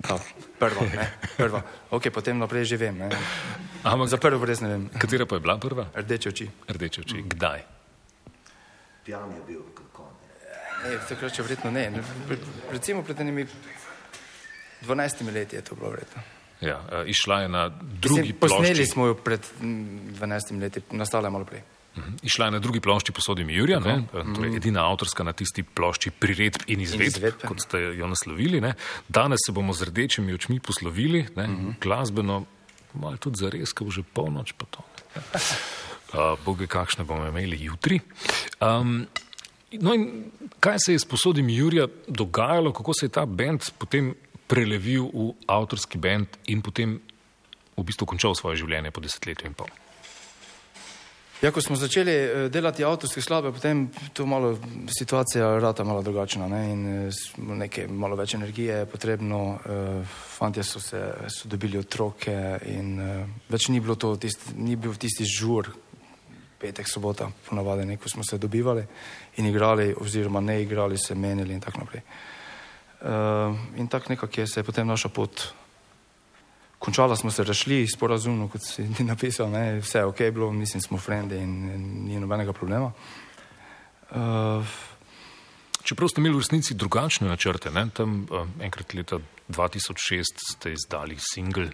Speaker 1: Ta, prva, ne, prva. Ok, potem naprej že vem. Ne.
Speaker 2: Ampak
Speaker 1: Za prvo res ne vem.
Speaker 2: katera pa je bila prva?
Speaker 1: Rdeče oči.
Speaker 2: Rdeče oči. Kdaj?
Speaker 5: Pijan je bil, kako ne.
Speaker 1: Ne, takrat še verjetno ne. Pre- Recimo pred enimi 12 leti je to bilo verjetno.
Speaker 2: Ja, uh, išla je na drugi
Speaker 1: Mislim, Posneli
Speaker 2: plošči.
Speaker 1: smo jo pred mm, 12 leti, nastala je malo prej.
Speaker 2: Mhm. Išla je na drugi plošči posodi Jurija, ne? torej edina avtorska na tisti plošči priredb in izvedb,
Speaker 1: izvedbe.
Speaker 2: kot ste jo naslovili. Ne? Danes se bomo z rdečimi očmi poslovili, ne? glasbeno, malo tudi za res, ko bo že polnoč pa to. ne. Uh, Boge, kakšne bomo imeli jutri. Um, no in kaj se je s posodim Jurija dogajalo, kako se je ta bend potem prelevil v avtorski bend in potem v bistvu končal svoje življenje po desetletju in pol?
Speaker 1: Ja, ko smo začeli eh, delati avtorske skladbe, potem to malo situacija rata malo drugačna ne? in eh, nekaj malo več energije je potrebno. Uh, fantje so, se, so dobili otroke in več ni bilo to, tist, ni bil tisti žur, petek, sobota, ponavadi, ne, ko smo se dobivali in igrali, oziroma ne igrali, se menili in tako naprej. In tako nekako je se potem naša pot Končala smo se rašli, sporazumno, kot si ti napisal, ne, vse je ok bilo, mislim, smo frendi in, in ni nobenega problema. Uh,
Speaker 2: Čeprav ste imeli v resnici drugačne načrte, ne? tam uh, enkrat leta 2006 ste izdali singel,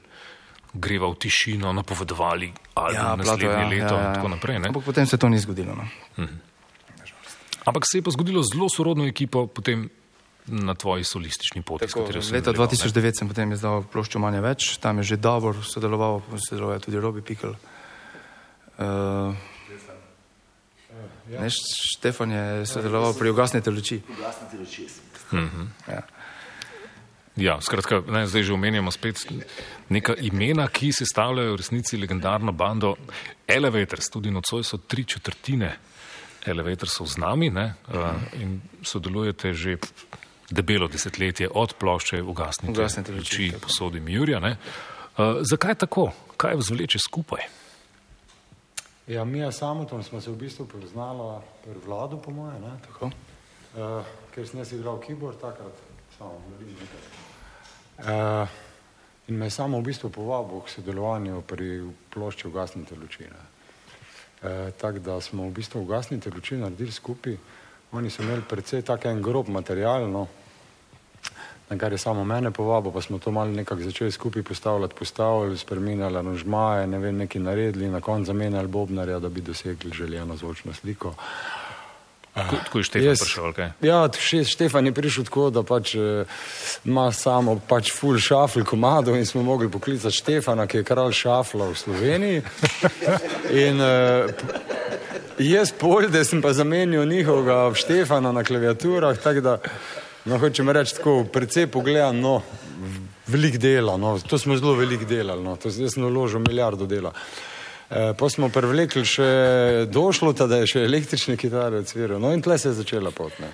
Speaker 2: greva v tišino, napovedovali album ja, naslednje leto in tako naprej. Ne?
Speaker 1: Ampak potem se to ni zgodilo. No.
Speaker 2: Ampak se je pa zgodilo zelo sorodno ekipo potem na tvoji solistični poti.
Speaker 1: Tako, leta
Speaker 2: nadaljeval, ne.
Speaker 1: 2009 sem potem izdal ploščo Manje več, tam je že Davor sodeloval, sodeloval je tudi Robi Pikl. Uh, ne, Štefan je sodeloval pri Ugasnite luči.
Speaker 5: Ugasnite luči.
Speaker 1: Ja.
Speaker 2: Ja, skratka, ne, zdaj že omenjamo spet neka imena, ki sestavljajo v resnici legendarno bando Elevators. Tudi nocoj so tri četrtine Elevatorsov z nami ne, uh, in sodelujete že debelo desetletje od plošče Ugasnite
Speaker 1: Ugasnite luči,
Speaker 2: luči, posodim Jurja. Ne. Uh, zakaj tako? Kaj vas vleče skupaj?
Speaker 7: Ja, mi je samo tam smo se v bistvu poznala pri vladu, po moje, ne?
Speaker 3: Tako.
Speaker 7: Uh, ker sem jaz igral keyboard takrat, samo vidim nekaj. Uh, in me je samo v bistvu povabil k sodelovanju pri plošči Ugasnite luči. ne. Uh, Tako da smo v bistvu Ugasnite luči naredili skupaj. Oni so imeli precej tak en grob material, no, na kar je samo mene povabil, pa smo to malo nekako začeli skupaj postavljati, postavili, spremenjali aranžmaje, ne vem, nekaj naredili, na koncu zamenjali bobnarja, da bi dosegli željeno zvočno sliko.
Speaker 2: Tako tako je Štefan
Speaker 7: Jaz-
Speaker 2: prišel, kaj?
Speaker 7: Ja, še Štefan je prišel tako, da pač eh, ima samo pač full šafl komadov in smo mogli poklicati Štefana, ki je kralj šafla v Sloveniji. In uh, jaz polde sem pa zamenil njihovega Štefana na klaviaturah, tako da, no hočem reči tako, precej pogledam, no, velik dela, no, to smo zelo velik delali, no, to, jaz sem vložil milijardo dela. E, pa smo privlekli še došlo, da je še električne kitare odsviral. No in tle se je začela pot. Ne.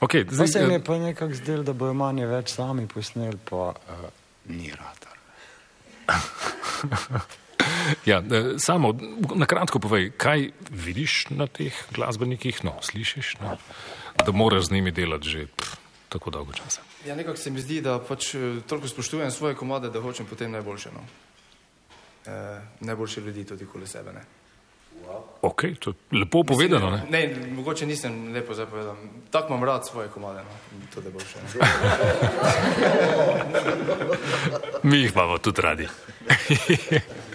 Speaker 2: Okay,
Speaker 7: Zdaj se mi
Speaker 2: eh,
Speaker 7: je pa nekako zdelo, da bojo manje več sami posneli, pa uh, ni ratar.
Speaker 2: ja, eh, samo na kratko povej, kaj vidiš na teh glasbenikih, no, slišiš, no, da moraš z njimi delati že tako dolgo časa.
Speaker 3: Ja, nekako se mi zdi, da pač eh, toliko spoštujem svoje komade, da hočem potem najboljše. No. E, najboljše ljudi tudi okoli sebe. Ne.
Speaker 2: Ok, to je lepo povedano, ne?
Speaker 3: ne, mogoče nisem lepo zapovedal. Tako imam rad svoje komade, no. to je boljše. Ne.
Speaker 2: Mi jih imamo tudi radi.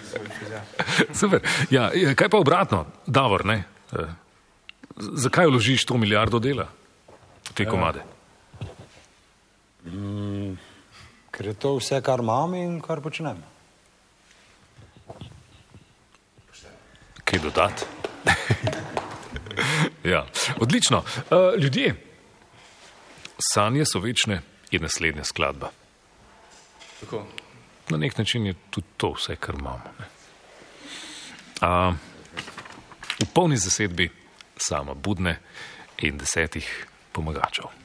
Speaker 2: Super. Ja, kaj pa obratno, Davor, ne? Z- Zakaj vložiš to milijardo dela v te komade?
Speaker 7: Ker je to vse, kar imam in kar počnem.
Speaker 2: Kaj dodati? ja, odlično. Uh, ljudje, sanje so večne, je naslednja skladba.
Speaker 3: Tako.
Speaker 2: Na nek način je tudi to vse, kar imamo. Ne? A, v polni zasedbi sama Budne in desetih pomagačev.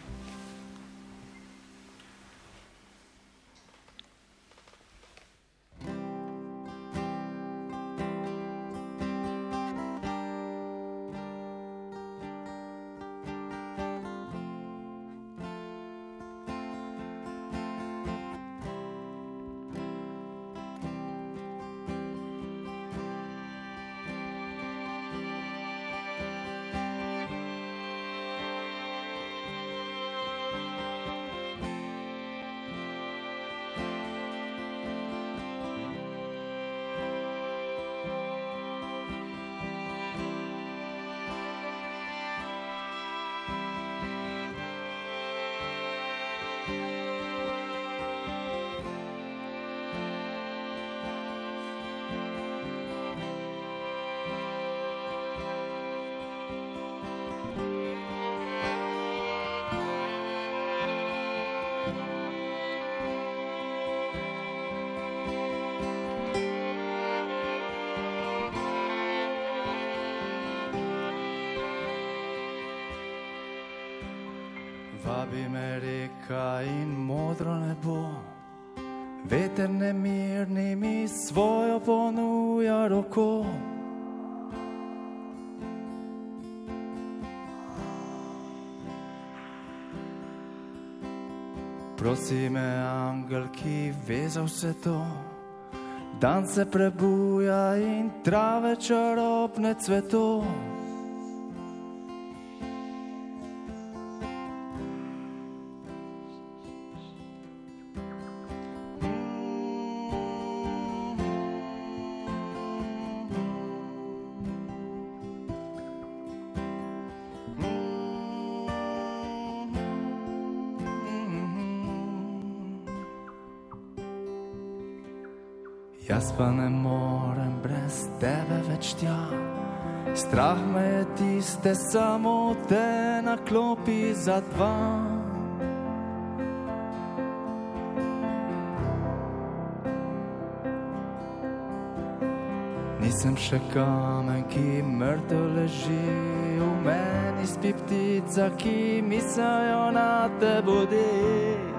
Speaker 1: Prosi me, angel, ki ve za vse to. Dan se prebuja in trave čarobne cveto. Jaz pa ne morem brez tebe več tja. Strah me je tiste samote na klopi za dva. Nisem še kamen, ki mrtev leži v meni, spi ptica, ki mislijo na te bodi.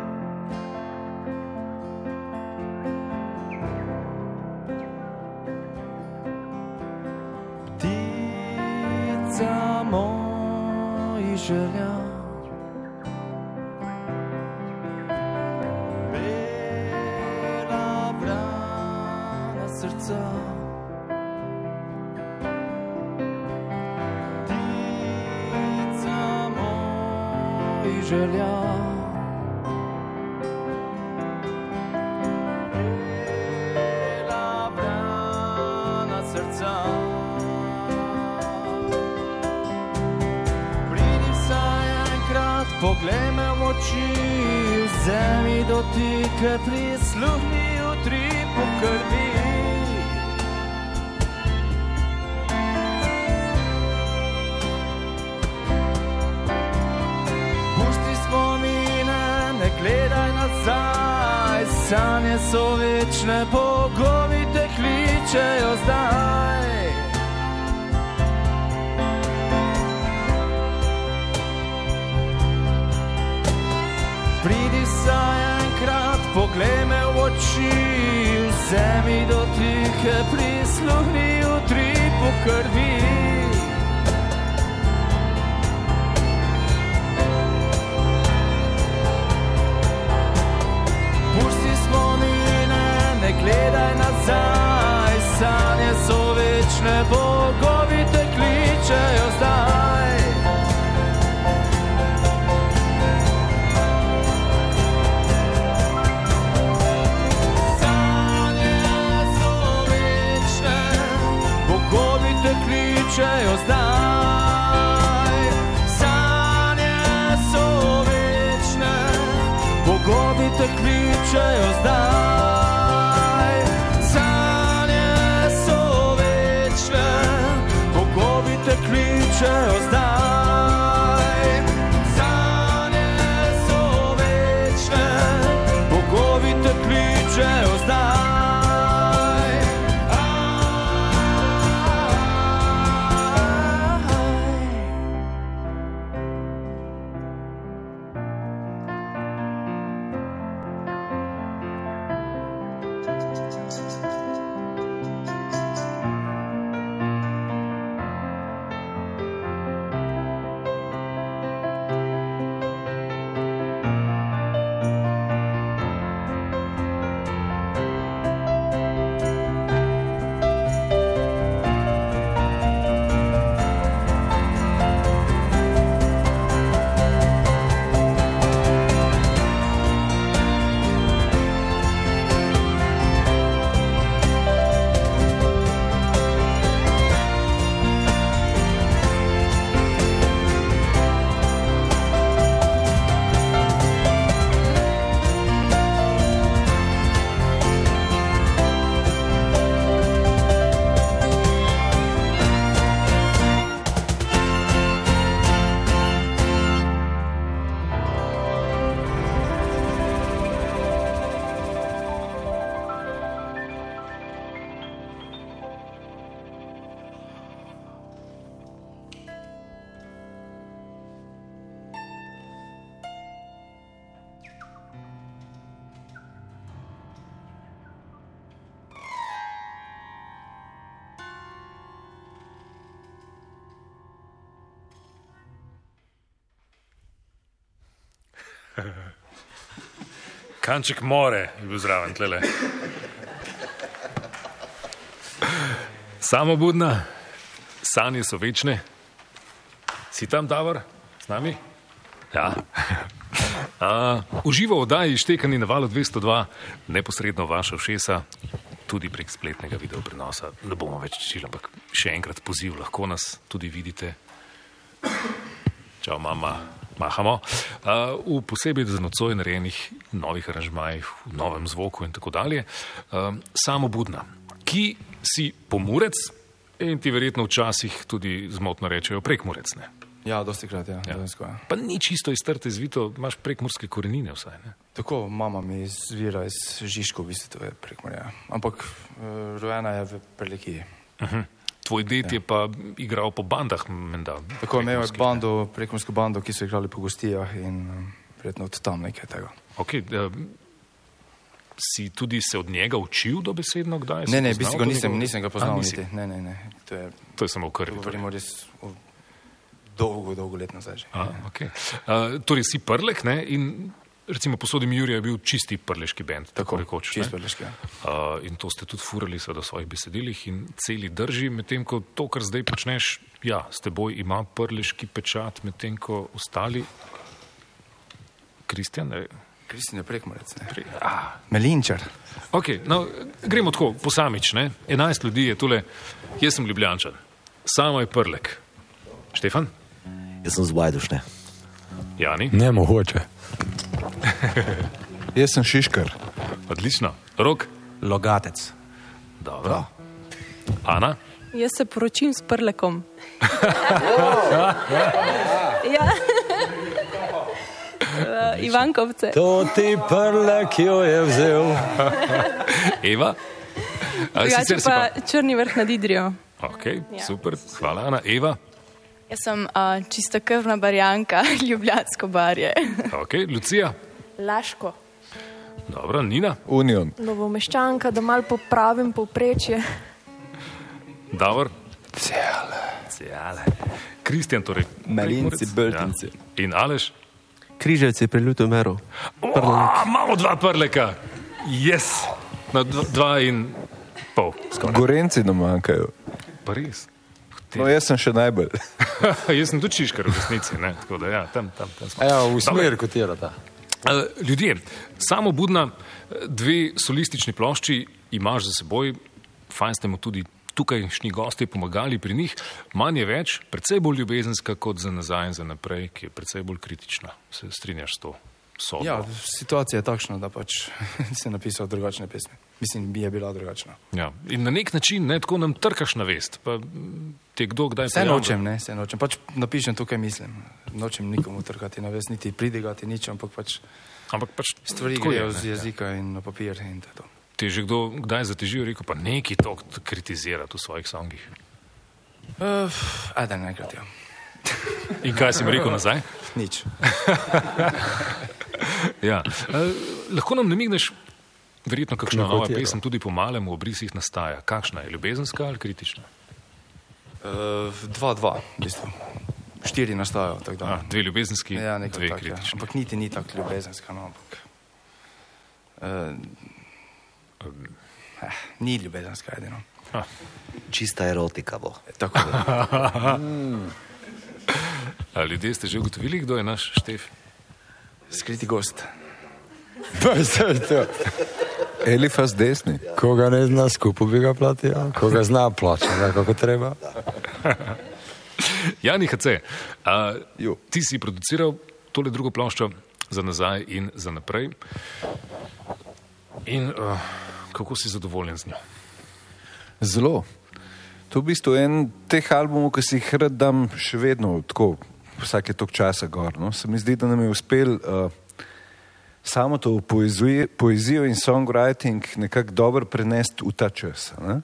Speaker 1: Te kličejo zdaj.
Speaker 2: Kanček more je bil zraven. Samo budna, sanje so večne. Si tam, Davor, z nami? Ja. A, uživo v oddaji štekani na valu 202, neposredno vaša všesa, tudi prek spletnega video prenosa. Ne bomo več čili, ampak še enkrat poziv, lahko nas tudi vidite. Čau, mama, mahamo. Uh, v posebej za nocoj narejenih novih aranžmajih, v novem zvoku in tako dalje. Uh, samo budna, ki si pomurec in ti verjetno včasih tudi zmotno rečejo prekmurec. Ne?
Speaker 3: Ja, dosti krat, ja.
Speaker 2: Ja.
Speaker 3: dejansko, ja.
Speaker 2: Pa ni čisto iz trte zvito, imaš prekmurske korenine vsaj. Ne?
Speaker 3: Tako, mama mi izvira iz Žižko, v bistvu to je prekmorja. Ampak uh, rojena je v Prelekiji.
Speaker 2: Tvoj ded je pa igral po bandah, menda.
Speaker 3: Tako imel je bando, prekomorsko bando, ki so igrali po gostijah in um, verjetno od tam nekaj tega.
Speaker 2: Okay, uh, si tudi se od njega učil dobesedno kdaj? Si
Speaker 3: Ne, ne, v bistvu nisem,
Speaker 2: njegovo-
Speaker 3: nisem ga
Speaker 2: A,
Speaker 3: poznal
Speaker 2: nisi?
Speaker 3: niti. Ne, ne, ne. To je,
Speaker 2: To je samo v krvi. torej.
Speaker 3: govorimo res o dolgo, dolgo let nazaj. Že.
Speaker 2: A, okay. uh, torej si prlek ne? in recimo posodim Jurija je bil čisti prleški bend, tako, tako rekoč.
Speaker 3: Čist prleški, ja.
Speaker 2: Uh, in to ste tudi furali v svojih besedilih in celi drži, medtem ko to, kar zdaj počneš, ja, s teboj ima prleški pečat, medtem ko ostali, Kristjan, ne,
Speaker 3: Kristjan je prekmorec. ne.
Speaker 2: pri, ah,
Speaker 3: Melinčar.
Speaker 2: Okay, no, gremo tako, posamič. Ne? 11 ljudi je tole, jaz sem Ljubljančan, samo je prlek. Štefan,
Speaker 5: Jaz sem z Vajdušne.
Speaker 2: Jani,
Speaker 7: Ne mogoče.
Speaker 4: Jaz sem Šiškar.
Speaker 2: odlično. Rok,
Speaker 8: Logatec.
Speaker 2: dobro. Ana,
Speaker 9: Jaz se poročim s prlekom. ja. Uh, Ivankovce.
Speaker 7: To ti prlek jo je vzel.
Speaker 2: Eva. A,
Speaker 9: Drugače
Speaker 2: sicer si
Speaker 9: pa črni vrh nad Idrijo.
Speaker 2: Okay,
Speaker 9: Ja.
Speaker 2: super, hvala Ana. Eva,
Speaker 10: Jaz sem uh, čistokrvna barjanka, ljubljansko barje.
Speaker 2: okay, Lucija,
Speaker 6: Laško,
Speaker 2: dobro, Nina,
Speaker 4: Union.
Speaker 6: novomeščanka, da mal popravim povprečje.
Speaker 2: Davor. Cijale. Cijale. Kristjan, torej.
Speaker 8: Melinci, Beltinci.
Speaker 2: Ja. In Aleš.
Speaker 8: Križevci pri Ljutomeru.
Speaker 2: O, imamo dva prleka. Yes. No, dva, dva in pol. Skoraj.
Speaker 4: Gorenci nam manjkajo.
Speaker 2: Pa res.
Speaker 4: No, jaz sem še najbolj.
Speaker 2: Jaz sem tudi čiškar v resnici. Ne? Tako da, ja, tam, tam, tam smo.
Speaker 7: Ja, v
Speaker 2: Dobro.
Speaker 7: smer kotirata.
Speaker 2: Eh, Ljudje, samo budna, dve solistični plošči imaš za seboj, fajn ste mu tudi tukajšnji gosti pomagali pri njih, manj je več, precej bolj ljubezenska kot za nazaj in za naprej, ki je precej bolj kritična. Se strinjaš s to sodbo?
Speaker 3: Ja, situacija je takšna, da pač si napisal drugačne pesmi. Mislim, bi je bila drugačna.
Speaker 2: ja. In na nek način ne, tako nam trkaš na vest. Pa mm, te kdo kdaj
Speaker 3: Vse
Speaker 2: pojavlja?
Speaker 3: nočem, ne, vse nočem. Pač napišem to, kaj mislim. Nočem nikomu trkati na vest, niti pridigati nič, ampak pač
Speaker 2: Ampak pač
Speaker 3: stvari
Speaker 2: je,
Speaker 3: grejo z
Speaker 2: ja.
Speaker 3: jezika in na papir in to. je.
Speaker 2: Te je že kdo kdaj zatežil, rekel pa neki to kritizirati v svojih songih.
Speaker 3: Uh, Ajde, enkrat, ja.
Speaker 2: In kaj si mi rekel nazaj?
Speaker 3: Nič.
Speaker 2: Ja. Eh, lahko nam namigneš, verjetno kakšna
Speaker 7: Na
Speaker 2: nova pesem tudi po malem v obrisih nastaja. Kakšna je ljubezenska ali kritična?
Speaker 3: Uh, dva, dva, v bistvu. Štiri nastajajo.
Speaker 2: A, dve ljubezenski,
Speaker 3: Ja,
Speaker 2: dve
Speaker 3: tak, ja.
Speaker 2: kritični.
Speaker 3: Ampak niti ni tako ljubezenska, no, ampak. Uh, eh, ni ljubezenska, edino.
Speaker 5: Čista erotika bo.
Speaker 3: Tako da.
Speaker 2: A ljudje ste že ugotovili, kdo je naš štef?
Speaker 3: Skriti gost.
Speaker 7: Pa vse to.
Speaker 4: Elifas desni.
Speaker 7: Koga ne zna, skupaj bi ga platil, koga zna, plača, ga kako treba.
Speaker 2: Jani HC, a,
Speaker 4: Jo.
Speaker 2: ti si produciral tole drugo ploščo za nazaj in za naprej. In uh, kako si zadovoljen z njo?
Speaker 4: Zelo. To je v bistvu en teh albumov, ki si jih rad dam še vedno tako, vsake tok časa gor. No. Se mi zdi, da nam je uspel uh, samo to poezijo, poezijo in songwriting nekako dobro prenesti v ta čas. ne.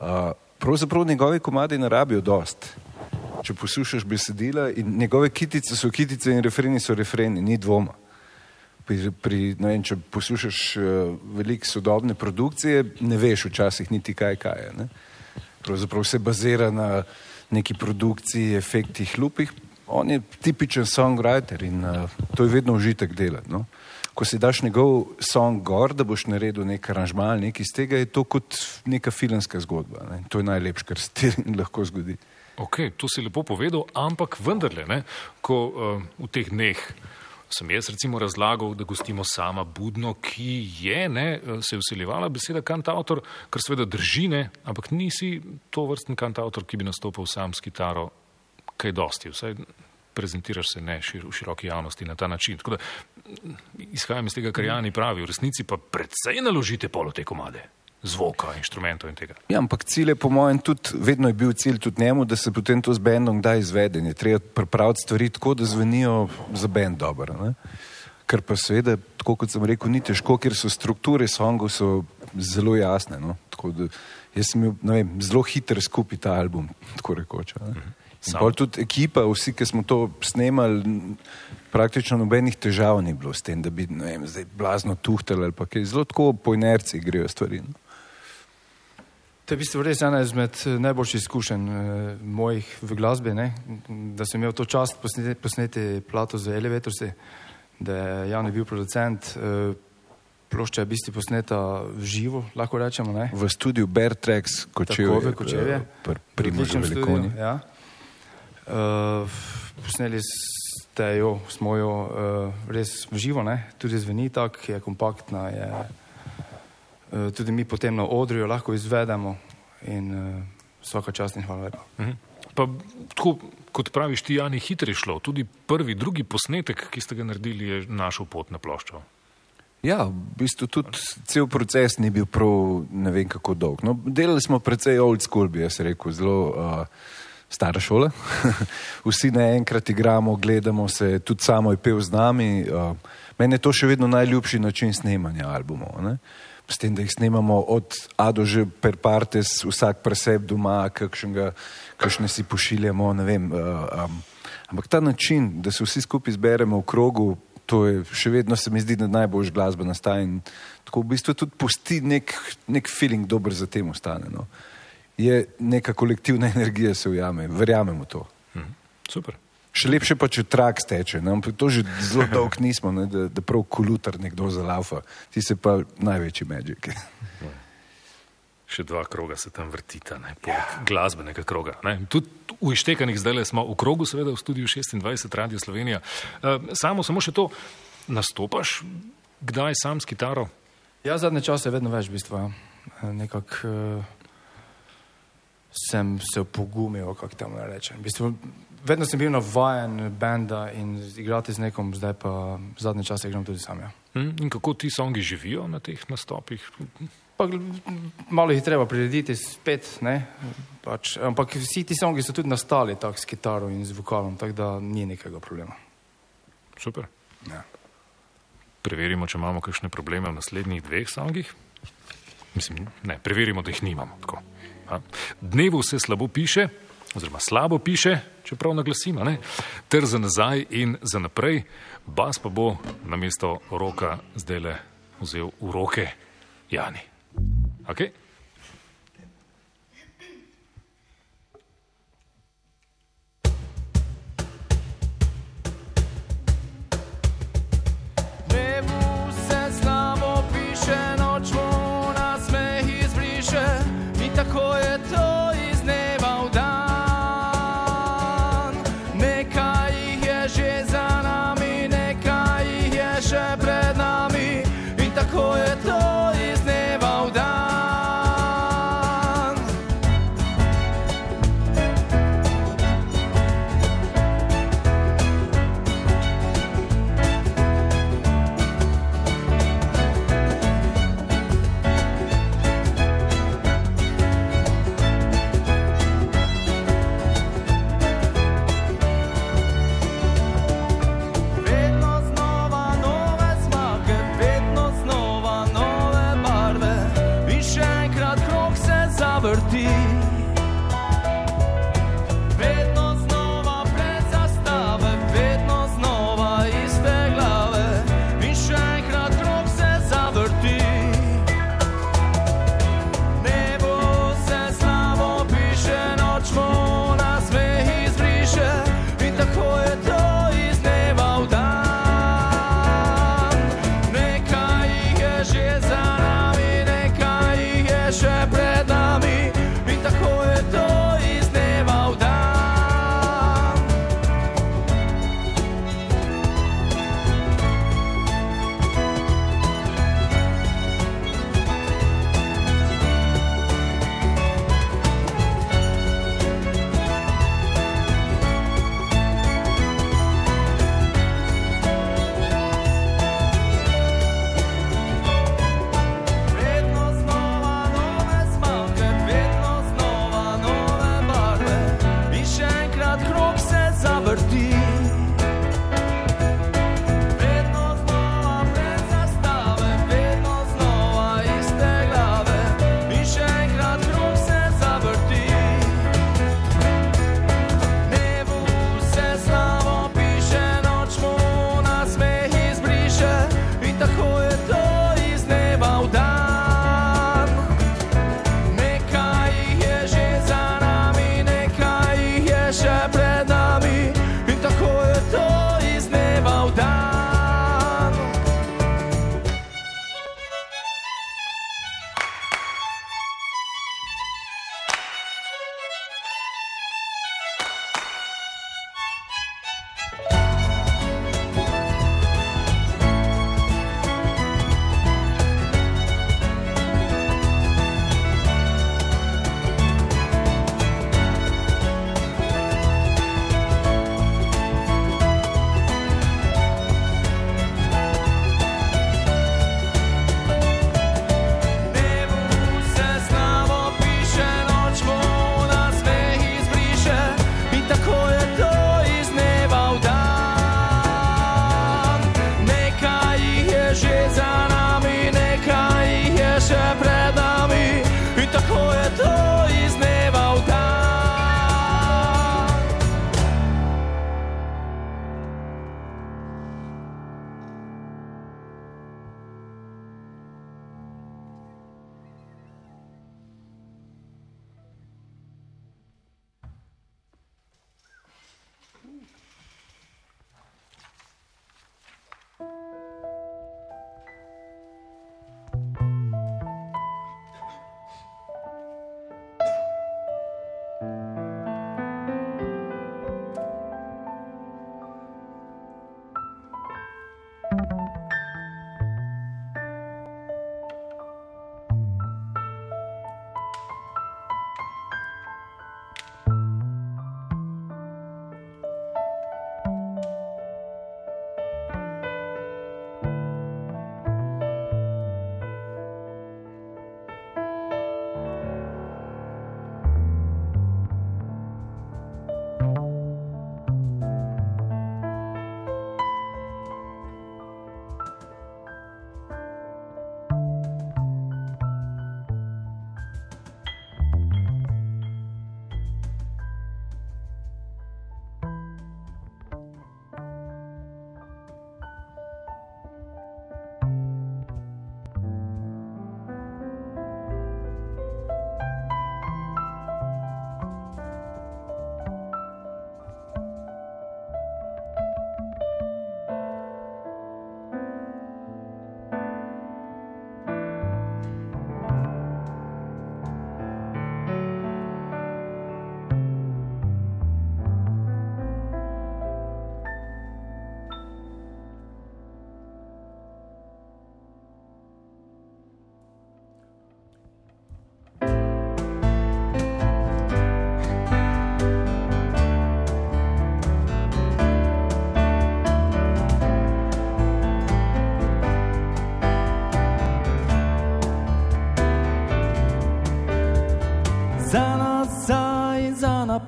Speaker 4: Uh, pravzaprav njegovi komadi ne rabijo dost. Če poslušaš besedila in njegove kitice so kitice in refreni so refreni, ni dvoma. Pri, pri, vem, če poslušaš uh, veliko sodobne produkcije, ne veš včasih niti kaj kaj je. Ne? Pravzaprav vse bazira na neki produkciji, efektih, lupih. On je tipičen songwriter in uh, to je vedno užitek delati. No? Ko si daš njegov song gor, da boš naredil nek aranžma ali nekaj iz tega, je to kot neka filmska zgodba. Ne? To je najlepše, kar se ti lahko zgodi.
Speaker 2: Ok, to si lepo povedal, ampak vendarle, ne, ko uh, v teh dneh sem jaz recimo razlagal, da gostimo sama Budno, ki je, ne, eh, se je usiljevala beseda kantautor, kar seveda drži, ne, ampak nisi to vrsten kantautor, ki bi nastopil sam s kitaro kaj dosti, vsaj prezentiraš se ne v široki javnosti na ta način. Tako da izhajam iz tega, kar Jani pravi, v resnici pa predvsej naložite polo te komade, zvoka, inštrumentov in tega.
Speaker 4: Ja, ampak cilj je po mojem tudi, vedno je bil cilj tudi njemu, da se potem to z bendom kdaj izvede. Je treba pripraviti stvari tako, da zvenijo za bend dobro. Ne? Ker pa seveda, tako kot sem rekel, ni težko, ker so strukture songov so zelo jasne. No? Tako da jaz sem imel vem, zelo hiter skupaj ta album, tako rekoč. Ne? In
Speaker 2: Sam.
Speaker 4: pol tudi ekipa, vsi, ki smo to snemali, praktično nobenih težav ni bilo s tem, da bi vem, zdaj blazno tuhtali ali pa kaj. Zelo tako po inerciji grejo stvari. No?
Speaker 1: To je v bistvu res ena izmed eh, najboljših izkušenj eh, mojih v glasbi, ne? da sem imel to čast posneti, posneti plato z Elevatorsi, da je Jan je bil producent. Eh, plošča je v bistvu posneta v živo, lahko rečemo. Ne?
Speaker 4: V studiu Bertrex, Kočevje.
Speaker 1: Tako, v Kočevje.
Speaker 4: Pri
Speaker 1: V
Speaker 4: Primožu Velikoni.
Speaker 1: Ja. Uh, posneli ste jo, smo jo uh, res v živo, ne? tudi zveni tako, je kompaktna. Je, uh, tudi mi potem na odrju lahko izvedemo in uh, vsaka čast in hvala lepa.
Speaker 2: Mhm. Pa tako, kot praviš, ti Jani, hitro je šlo. Tudi prvi, drugi posnetek, ki ste ga naredili, je našel pot na ploščo.
Speaker 4: Ja, v bistvu tudi cel proces ni bil prav ne vem kako dolg. No, delali smo precej old school, bi jaz rekel, zelo uh, stara šola. Vsi naenkrat igramo, gledamo se, tudi samo je pel z nami. Uh, meni je to še vedno najljubši način snemanja albumov. Ne? S tem, da jih snemamo od A do Ž per partes, vsak preseb doma, kakšnega, kakšne si pošiljamo, vem. Uh, um, ampak ta način, da se vsi skupaj zberemo v krogu, to je še vedno se mi zdi, da najboljš glasba nastaja in tako v bistvu tudi pusti nek, nek feeling dober za tem ostane. No. Je neka kolektivna energija se ujame, verjamemo to.
Speaker 2: Mhm. Super.
Speaker 4: Še lepše pa, če trak steče, ne? ampak to že zelo dolgo nismo, ne? da, da prav kolutar nekdo zalaufa, ti se pa največji magik.
Speaker 2: Še dva kroga se tam vrtita, ne, poleg glasbenega kroga. Ne. Tudi v Ištekanih zdaj smo v krogu, seveda v studiu 26 Radio Slovenija. Uh, samo, samo še to, nastopaš, kdaj sam s kitaro?
Speaker 1: Ja, zadnje čase vedno več, v bistvu. Ja. Nekako uh, sem se pogumil, kako tam rečem. V bistvu, vedno sem bil navajen benda in igrati z nekom, zdaj pa zadnje čase igram tudi sam. Ja.
Speaker 2: Hm? In kako ti songi živijo na teh nastopih?
Speaker 1: Pa, malo jih je treba prirediti spet, ne? pač, ampak vsi ti songi so tudi nastali tako s kitaro in z vokalom, tako da ni nekega problema.
Speaker 2: Super.
Speaker 1: Ja.
Speaker 2: Preverimo, če imamo kakšne probleme v naslednjih dveh songih. Mislim, ne, preverimo, da jih nimamo. Tako. Dnevu se slabo piše, oziroma slabo piše, čeprav naglasimo, ne? ter za nazaj in za naprej. Bas pa bo na mesto roka zdaj le vzel v roke Jani. Okay?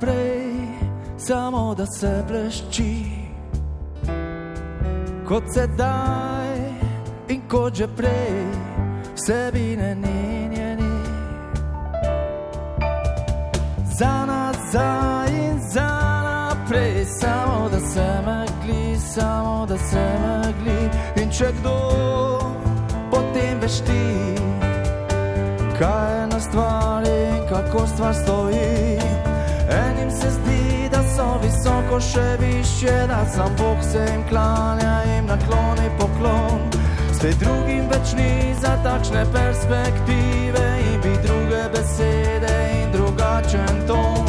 Speaker 1: Naprej, samo da se blešči. Kot sedaj in kot že prej, vsebine njenjeni. Za nazaj in za naprej, samo da se megli, samo da se megli. In če kdo potem veš ti, kaj je na stvari in kako stvar stoji. Visoko še više, da sam Bog se jim klanja in nakloni poklon. Spet drugim več ni za takšne perspektive in bi druge besede in drugačen ton.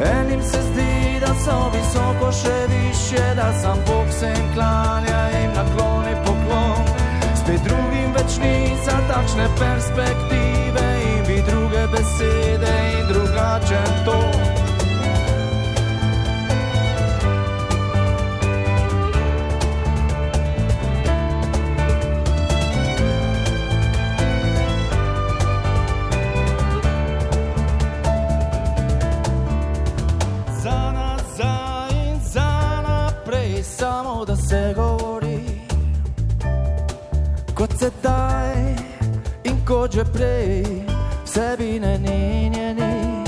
Speaker 1: Enim se zdi, da so visoko še više, da sam Bog se jim klanja in nakloni poklon. Spet drugim več ni za takšne perspektive in bi druge besede in drugačen ton. Sedaj in kot že prej, vsebine njenjeni.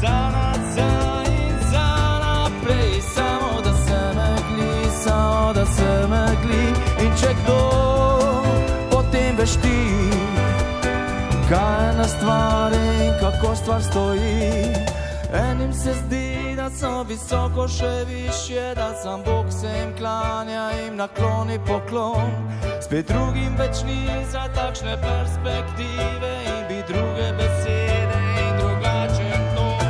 Speaker 1: Za nazaj in za naprej, samo da se megli, samo da se megli. In če kdo potem veš ti, kaj je na stvari in kako stvar stoji. Enim se zdi, so visoko še više, da sam Bog se jim klanja in nakloni poklon. Spet drugim več ni za takšne perspektive in bi druge besede in drugačen ton.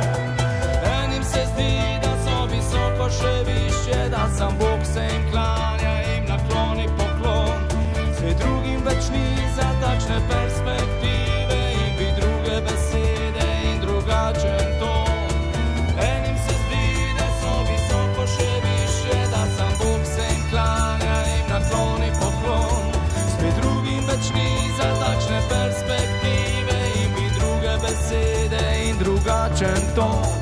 Speaker 1: Enim se zdi, da so visoko še više, da sam Bog se jim klanja in nakloni poklon. Spet drugim več ni za takšne perspektive drugačen ton.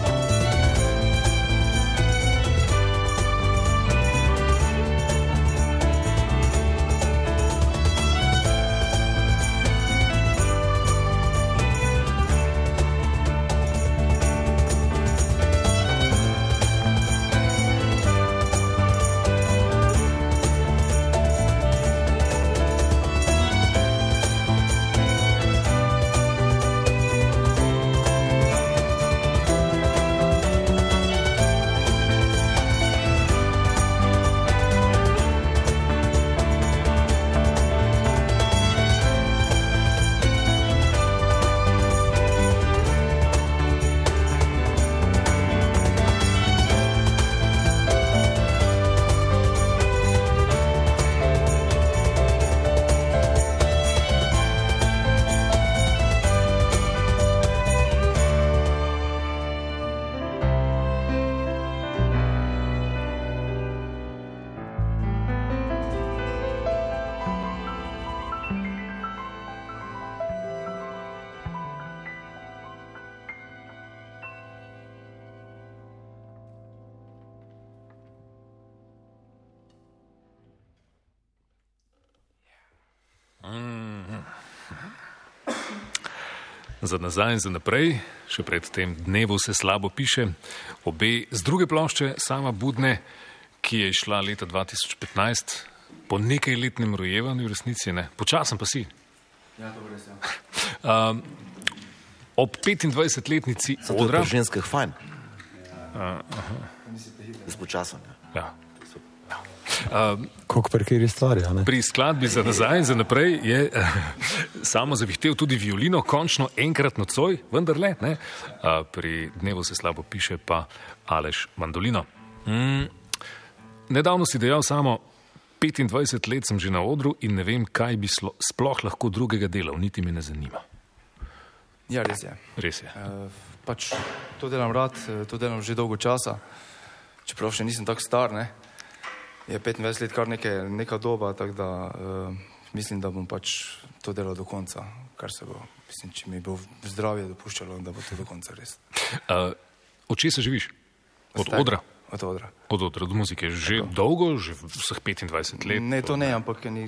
Speaker 1: Za
Speaker 2: nazaj in za naprej, še pred tem dnevu se slabo piše, obe z druge plošče, sama Budne, ki je išla leta 2015, po nekajletnem rojevanju, v resnici ne, počasen pa si.
Speaker 3: Ja, to res je.
Speaker 2: Um, ob 25-letnici
Speaker 5: Zato je
Speaker 2: odra.
Speaker 5: pri ženskah fajn.
Speaker 2: Uh, aha.
Speaker 5: Jaz počasen.
Speaker 2: Ja. Um,
Speaker 7: Kako pri kateri stvari? a ne?
Speaker 2: Pri skladbi za nazaj in za naprej je eh, samo zavihtel tudi violino, končno enkrat nocoj, vendar le. Ne? A, pri dnevu se slabo piše pa Aleš mandolino. Mm, nedavno si dejal samo, 25 let sem že na odru in ne vem, kaj bi slo, sploh lahko drugega delal, niti me ne zanima.
Speaker 3: Ja, res je.
Speaker 2: Res je.
Speaker 3: Uh, pač to delam rad, eh, to delam že dolgo časa, čeprav še nisem tako star. Ne? Je 25 let kar neke, neka doba, tako da uh, mislim, da bom pač to delal do konca, kar se bo Mislim, če mi bo zdravje dopuščalo, da bo to do konca res.
Speaker 2: Uh, od česa živiš? Od
Speaker 3: Zdaj,
Speaker 2: odra?
Speaker 3: Od odra.
Speaker 2: Od odra, od muzike. Že Tako. dolgo, že vseh 25 let?
Speaker 3: Ne, to ne, ampak ni,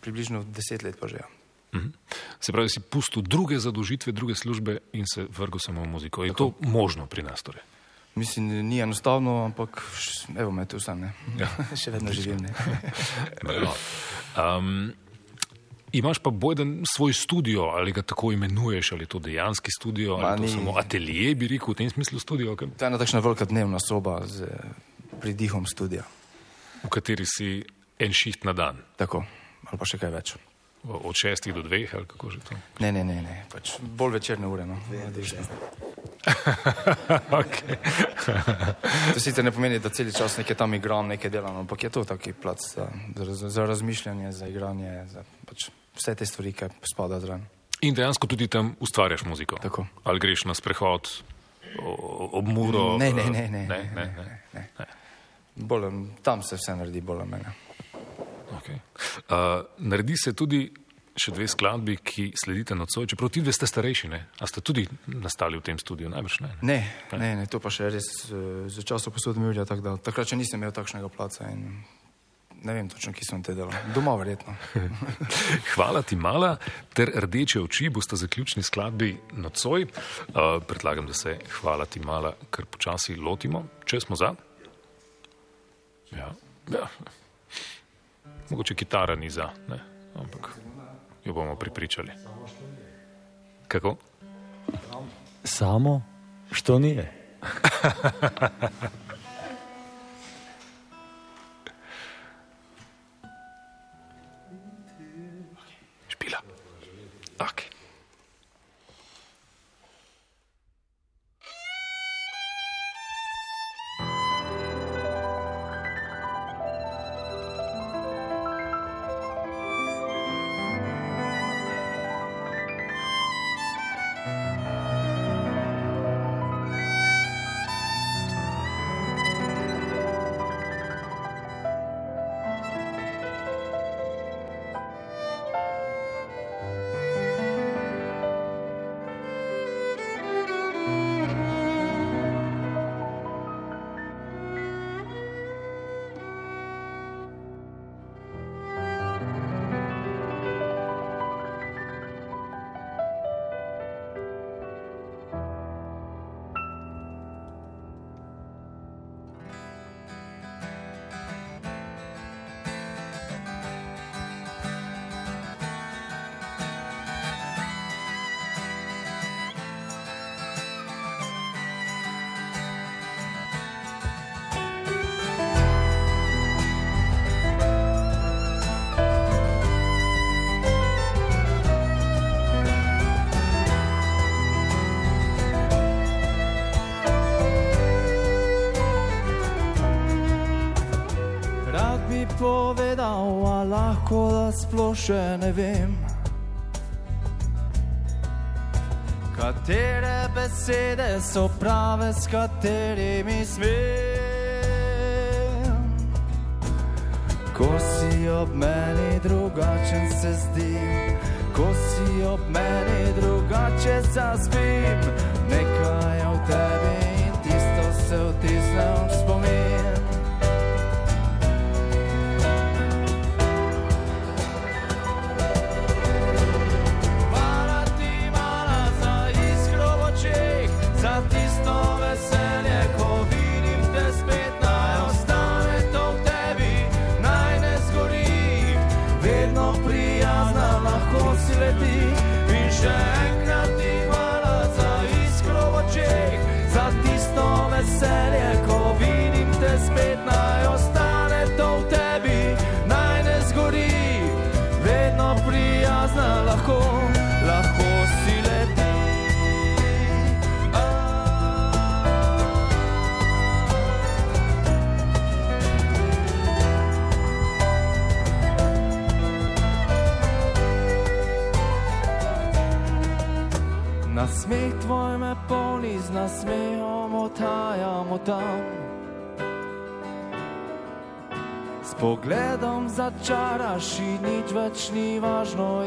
Speaker 3: približno 10 let pa že. Ja.
Speaker 2: Mhm. Se pravi, si pustil druge zadožitve, druge službe in se vrgel samo v muziko. Je to možno pri nas? Torej?
Speaker 3: Mislim, ni enostavno, ampak evo me tu sam, ne.
Speaker 2: Ja.
Speaker 3: Še vedno živim, ne.
Speaker 2: um, imaš pa bojden svoj studio, ali ga tako imenuješ, ali je to dejanski studio,
Speaker 3: Ma,
Speaker 2: ali je to
Speaker 3: ni.
Speaker 2: samo atelje, bi rekel v tem smislu studio, ke-
Speaker 3: To je ena takšna velika dnevna soba z eh, pridihom studia.
Speaker 2: v kateri si en šiht na dan.
Speaker 3: Tako, ali pa še kaj več.
Speaker 2: Od šestih do dveh, ali kako že to?
Speaker 3: Ne, ne, ne, ne. Pač bolj večerne ure. No. Odlično.
Speaker 2: okay.
Speaker 3: To sicer ne pomeni, da cel čas nekaj tam igram, nekaj delam, ampak je to taki plac za, za, za razmišljanje, za igranje, za pač vse te stvari, ki spadajo zraven.
Speaker 2: In dejansko tudi tam ustvarjaš muziko.
Speaker 3: Tako.
Speaker 2: Ali greš na sprehod ob muro?
Speaker 3: Ne, ne,
Speaker 2: eh,
Speaker 3: ne, ne,
Speaker 2: ne,
Speaker 3: ne,
Speaker 2: ne, ne.
Speaker 3: ne. Bolj, tam se vse naredi bolj mene.
Speaker 2: Okay. Uh, naredi se tudi še dve skladbi, ki sledite nocoj, čeprav ti dve ste starejši, ne? A ste tudi nastali v tem studiu, najbrž ne?
Speaker 3: Ne, ne, ne, to pa še res eh, za časov posod Milja, tako da takrat še nisem imel takšnega placa in ne vem točno, kje sem te delal. Doma verjetno.
Speaker 2: Hvala ti, mala, ter rdeče oči boste zaključni skladbi nocoj. Uh, predlagam, da se hvala ti, mala, kar počasi lotimo, če smo za. Ja. ja. Mogoče kitara ni za, ne? ampak jo bomo pripričali. Kako?
Speaker 7: Samo, što nije.
Speaker 1: sploh še ne vem. Katere besede so prave, s katerimi smem? Ko si ob meni drugačen se zdi, ko si ob meni drugače zaspim. Začaraš in nič več ni važno,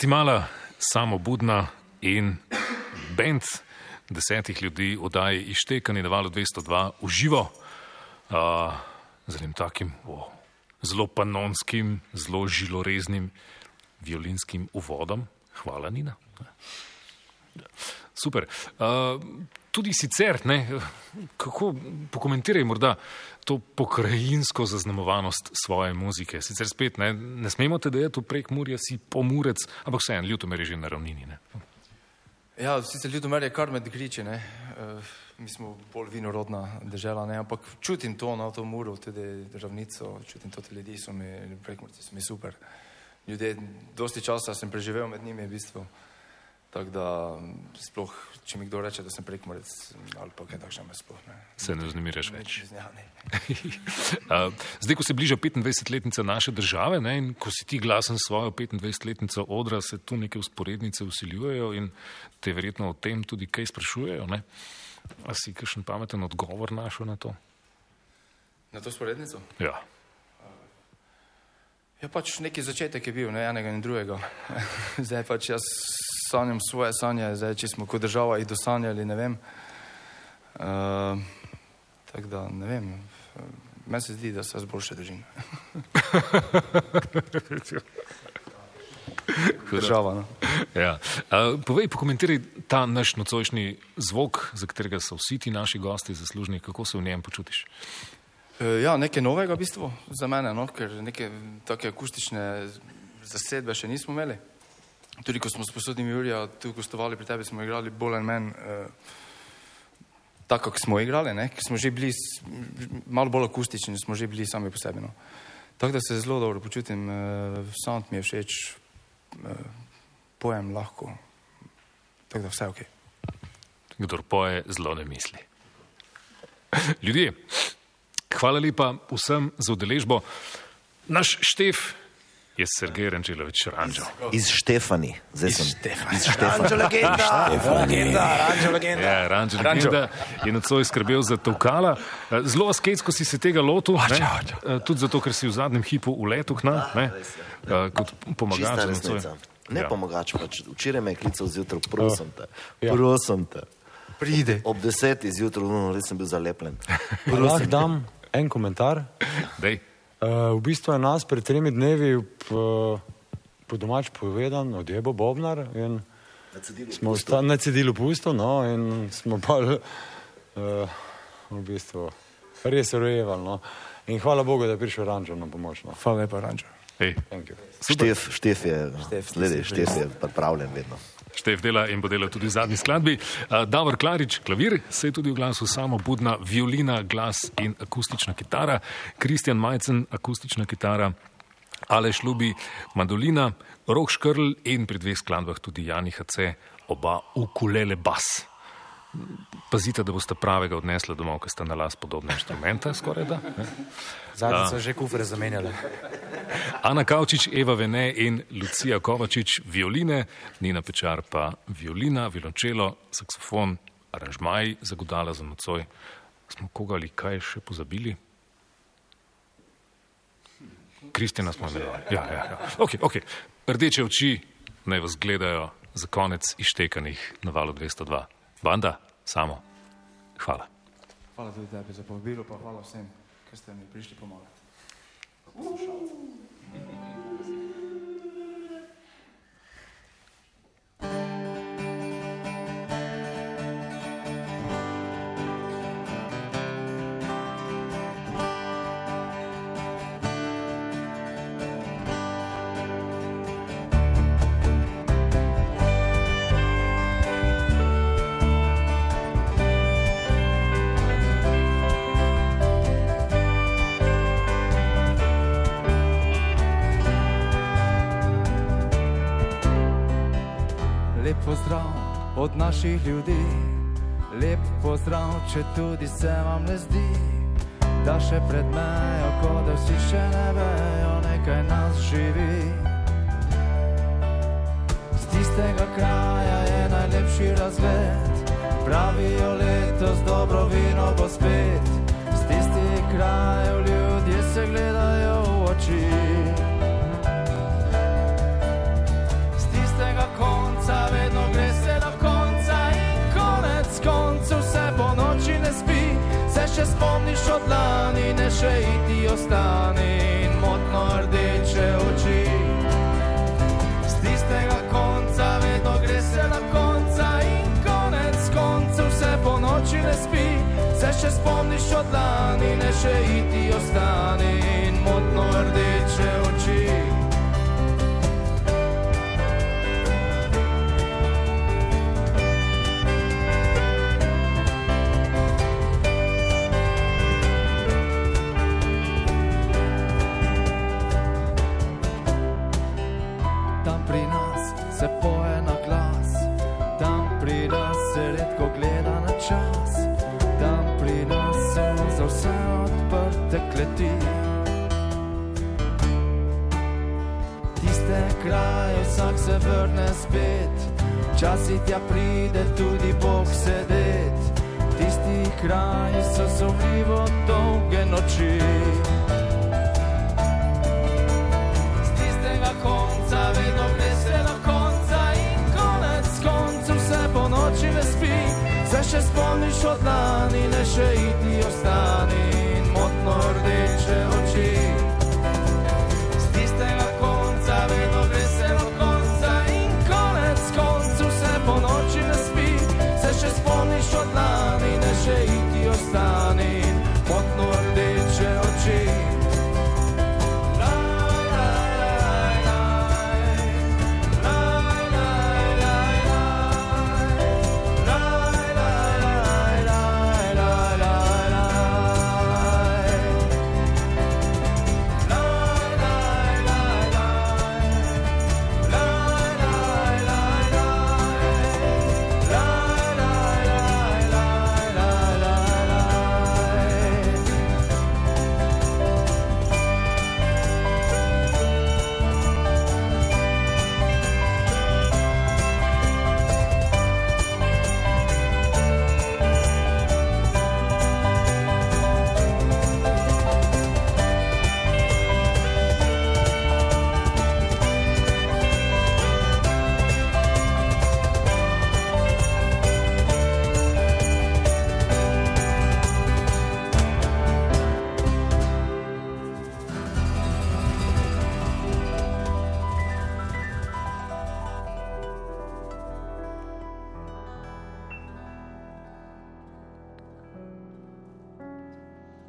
Speaker 1: Hvala ti, mala,
Speaker 2: samobudna in bend desetih ljudi oddaje Ištekanje na valu 202 v živo, uh, z enim takim o, zelo panonskim, zelo žiloreznim violinskim uvodom. Hvala, Nina. Super. Uh, tudi sicer, ne, kako pokomentiraj morda to pokrajinsko zaznamovanost svoje muzike. Sicer spet ne, ne smemo te dejati v prek Murja, si pomurec, ampak vseeno, Ljutomer je že na ravnini. Ne.
Speaker 3: Ja, sicer Ljudomer je kar med griči, ne. Uh, mi smo bolj vinorodna država, ne, ampak čutim to na to muro, tudi ravnico, čutim to, te ljudi so mi, prekmurci so mi super. Ljudje, dosti časa sem preživel med njimi v bistvu. Tako da sploh, če mi kdo reče, da sem prekmorec ali pa kaj takšnega, me sploh ne.
Speaker 2: Se ne vznemiraš več.
Speaker 3: Ja, ne.
Speaker 2: Zdaj, ko se bliža 25-letnica naše države ne, in ko si ti glasen svojo 25-letnico odra, se tu neke usporednice usiljujejo in te verjetno o tem tudi kaj sprašujejo. Ne? A si kakšen pameten odgovor našel na to?
Speaker 3: Na to sporednico?
Speaker 2: Ja.
Speaker 3: Ja, pač neki začetek je bil, ne enega in drugega. zdaj pač jaz sanjam svoje sanje, zdaj če smo kot država jih dosanjali, ne vem. Uh, Tako da ne vem, meni se zdi, da se jaz boljše držim. Država, no.
Speaker 2: Ja. Uh, povej, pokomentiraj ta naš nocojšnji zvok, za katerega so vsi ti naši gosti zaslužni. Kako se v njem počutiš?
Speaker 3: E, Ja, nekaj novega v bistvu za mene, no? ker neke take akustične zasedbe še nismo imeli. Tudi ko smo s posodnimi Jurija tu gostovali pri tebi, smo igrali bolj ali manj eh, tako, kot smo igrali, ne? ker smo že bili malo bolj akustični, smo že bili sami po sebi. No? Tako da se zelo dobro počutim, eh, sound mi je všeč, eh, pojem lahko, tako da vse ok.
Speaker 2: Kdor poje, zelo ne misli. Ljudje, hvala lepa vsem za udeležbo. Naš štef je Sergej Ranželovič Ranžo.
Speaker 5: Iz Štefani. Zdaj sem. Iz
Speaker 3: Ranžo legenda, legenda, Ranžo legenda.
Speaker 2: Ja, Ranžo
Speaker 3: Ranžo.
Speaker 2: legenda je nocoj skrbel za tokala. Eh, Zelo asketsko si se tega lotil, ne? Eh, tudi zato, ker si v zadnjem hipu uletel k nam, ne? Eh, kot pomagač.
Speaker 5: Ne
Speaker 2: Ja.
Speaker 5: pomagač, pač. včeraj me je klical zjutraj, prosim te.
Speaker 7: Ja.
Speaker 5: Prosim te.
Speaker 3: Pride.
Speaker 5: Ob desetih zjutraj, no, res sem bil zalepljen.
Speaker 7: Lahko dam en komentar.
Speaker 2: Dej.
Speaker 7: Uh, v bistvu je nas pred tremi dnevi po, po domač povedan odjebo Bobnar in smo ostali na cedilu pusto, no, in smo pa uh, v bistvu res rojevali. No. In hvala Bogu, da je prišel Ranžo na pomoč. No.
Speaker 1: Hvala lepa, Ranžo.
Speaker 2: Hej.
Speaker 5: Štef, štef je,
Speaker 1: Štef,
Speaker 5: glede, štef je pripravljen vedno.
Speaker 2: Štef dela in bo delal tudi v zadnji skladbi. Davor Klarič, klavir, se je tudi v glasu samo budna violina, glas in akustična kitara. Kristjan Majcen, akustična kitara. Aleš Lubi, mandolina, Rok Škrl in pri dveh skladbah tudi Jani HC, oba ukulele bas. Pazite, da boste pravega odnesli domov, ker sta na las podobne inštrumente, skoraj da. A.
Speaker 3: so že kufre zamenjali.
Speaker 2: Ana Kavčič, Eva Vene in Lucija Kovačič, violine, Nina Pečar pa violina, violončelo, saksofon, aranžmaj za godala za nocoj. Smo koga ali kaj še pozabili? Kristjana smo imenovali. Ja, ja, ja. Okay, okay. Rdeče oči naj vas gledajo za konec ištekanih na valu 202. Banda, samo. Hvala.
Speaker 1: Hvala tudi tebi za povabilo, pa hvala vsem, ki ste mi prišli pomagati. Lep od naših ljudi, lep pozdrav, če tudi se vam ne zdi, da še pred mejo, kot da vsi še ne vejo, nekaj nas živi. Z tistega kraja je najlepši razgled, pravijo letos dobro vino bo spet. Z tistih krajev ljudje se gledajo v oči. Še spomniš od lani, ne še iti ostani in motno rdeče oči. Z tistega konca vedno gre se do konca in konec koncev se po noči ne spi. Se še spomniš od lani, ne še iti ostani in motno rdeče oči. Vsak se vrne spet, včasih tja pride tudi Bog sedet. Tisti kraji so sumljivo dolge noči. Z tistega konca vedno gre se do konca in konec koncev se po noči ne spi. Se še spomniš od lani, ne še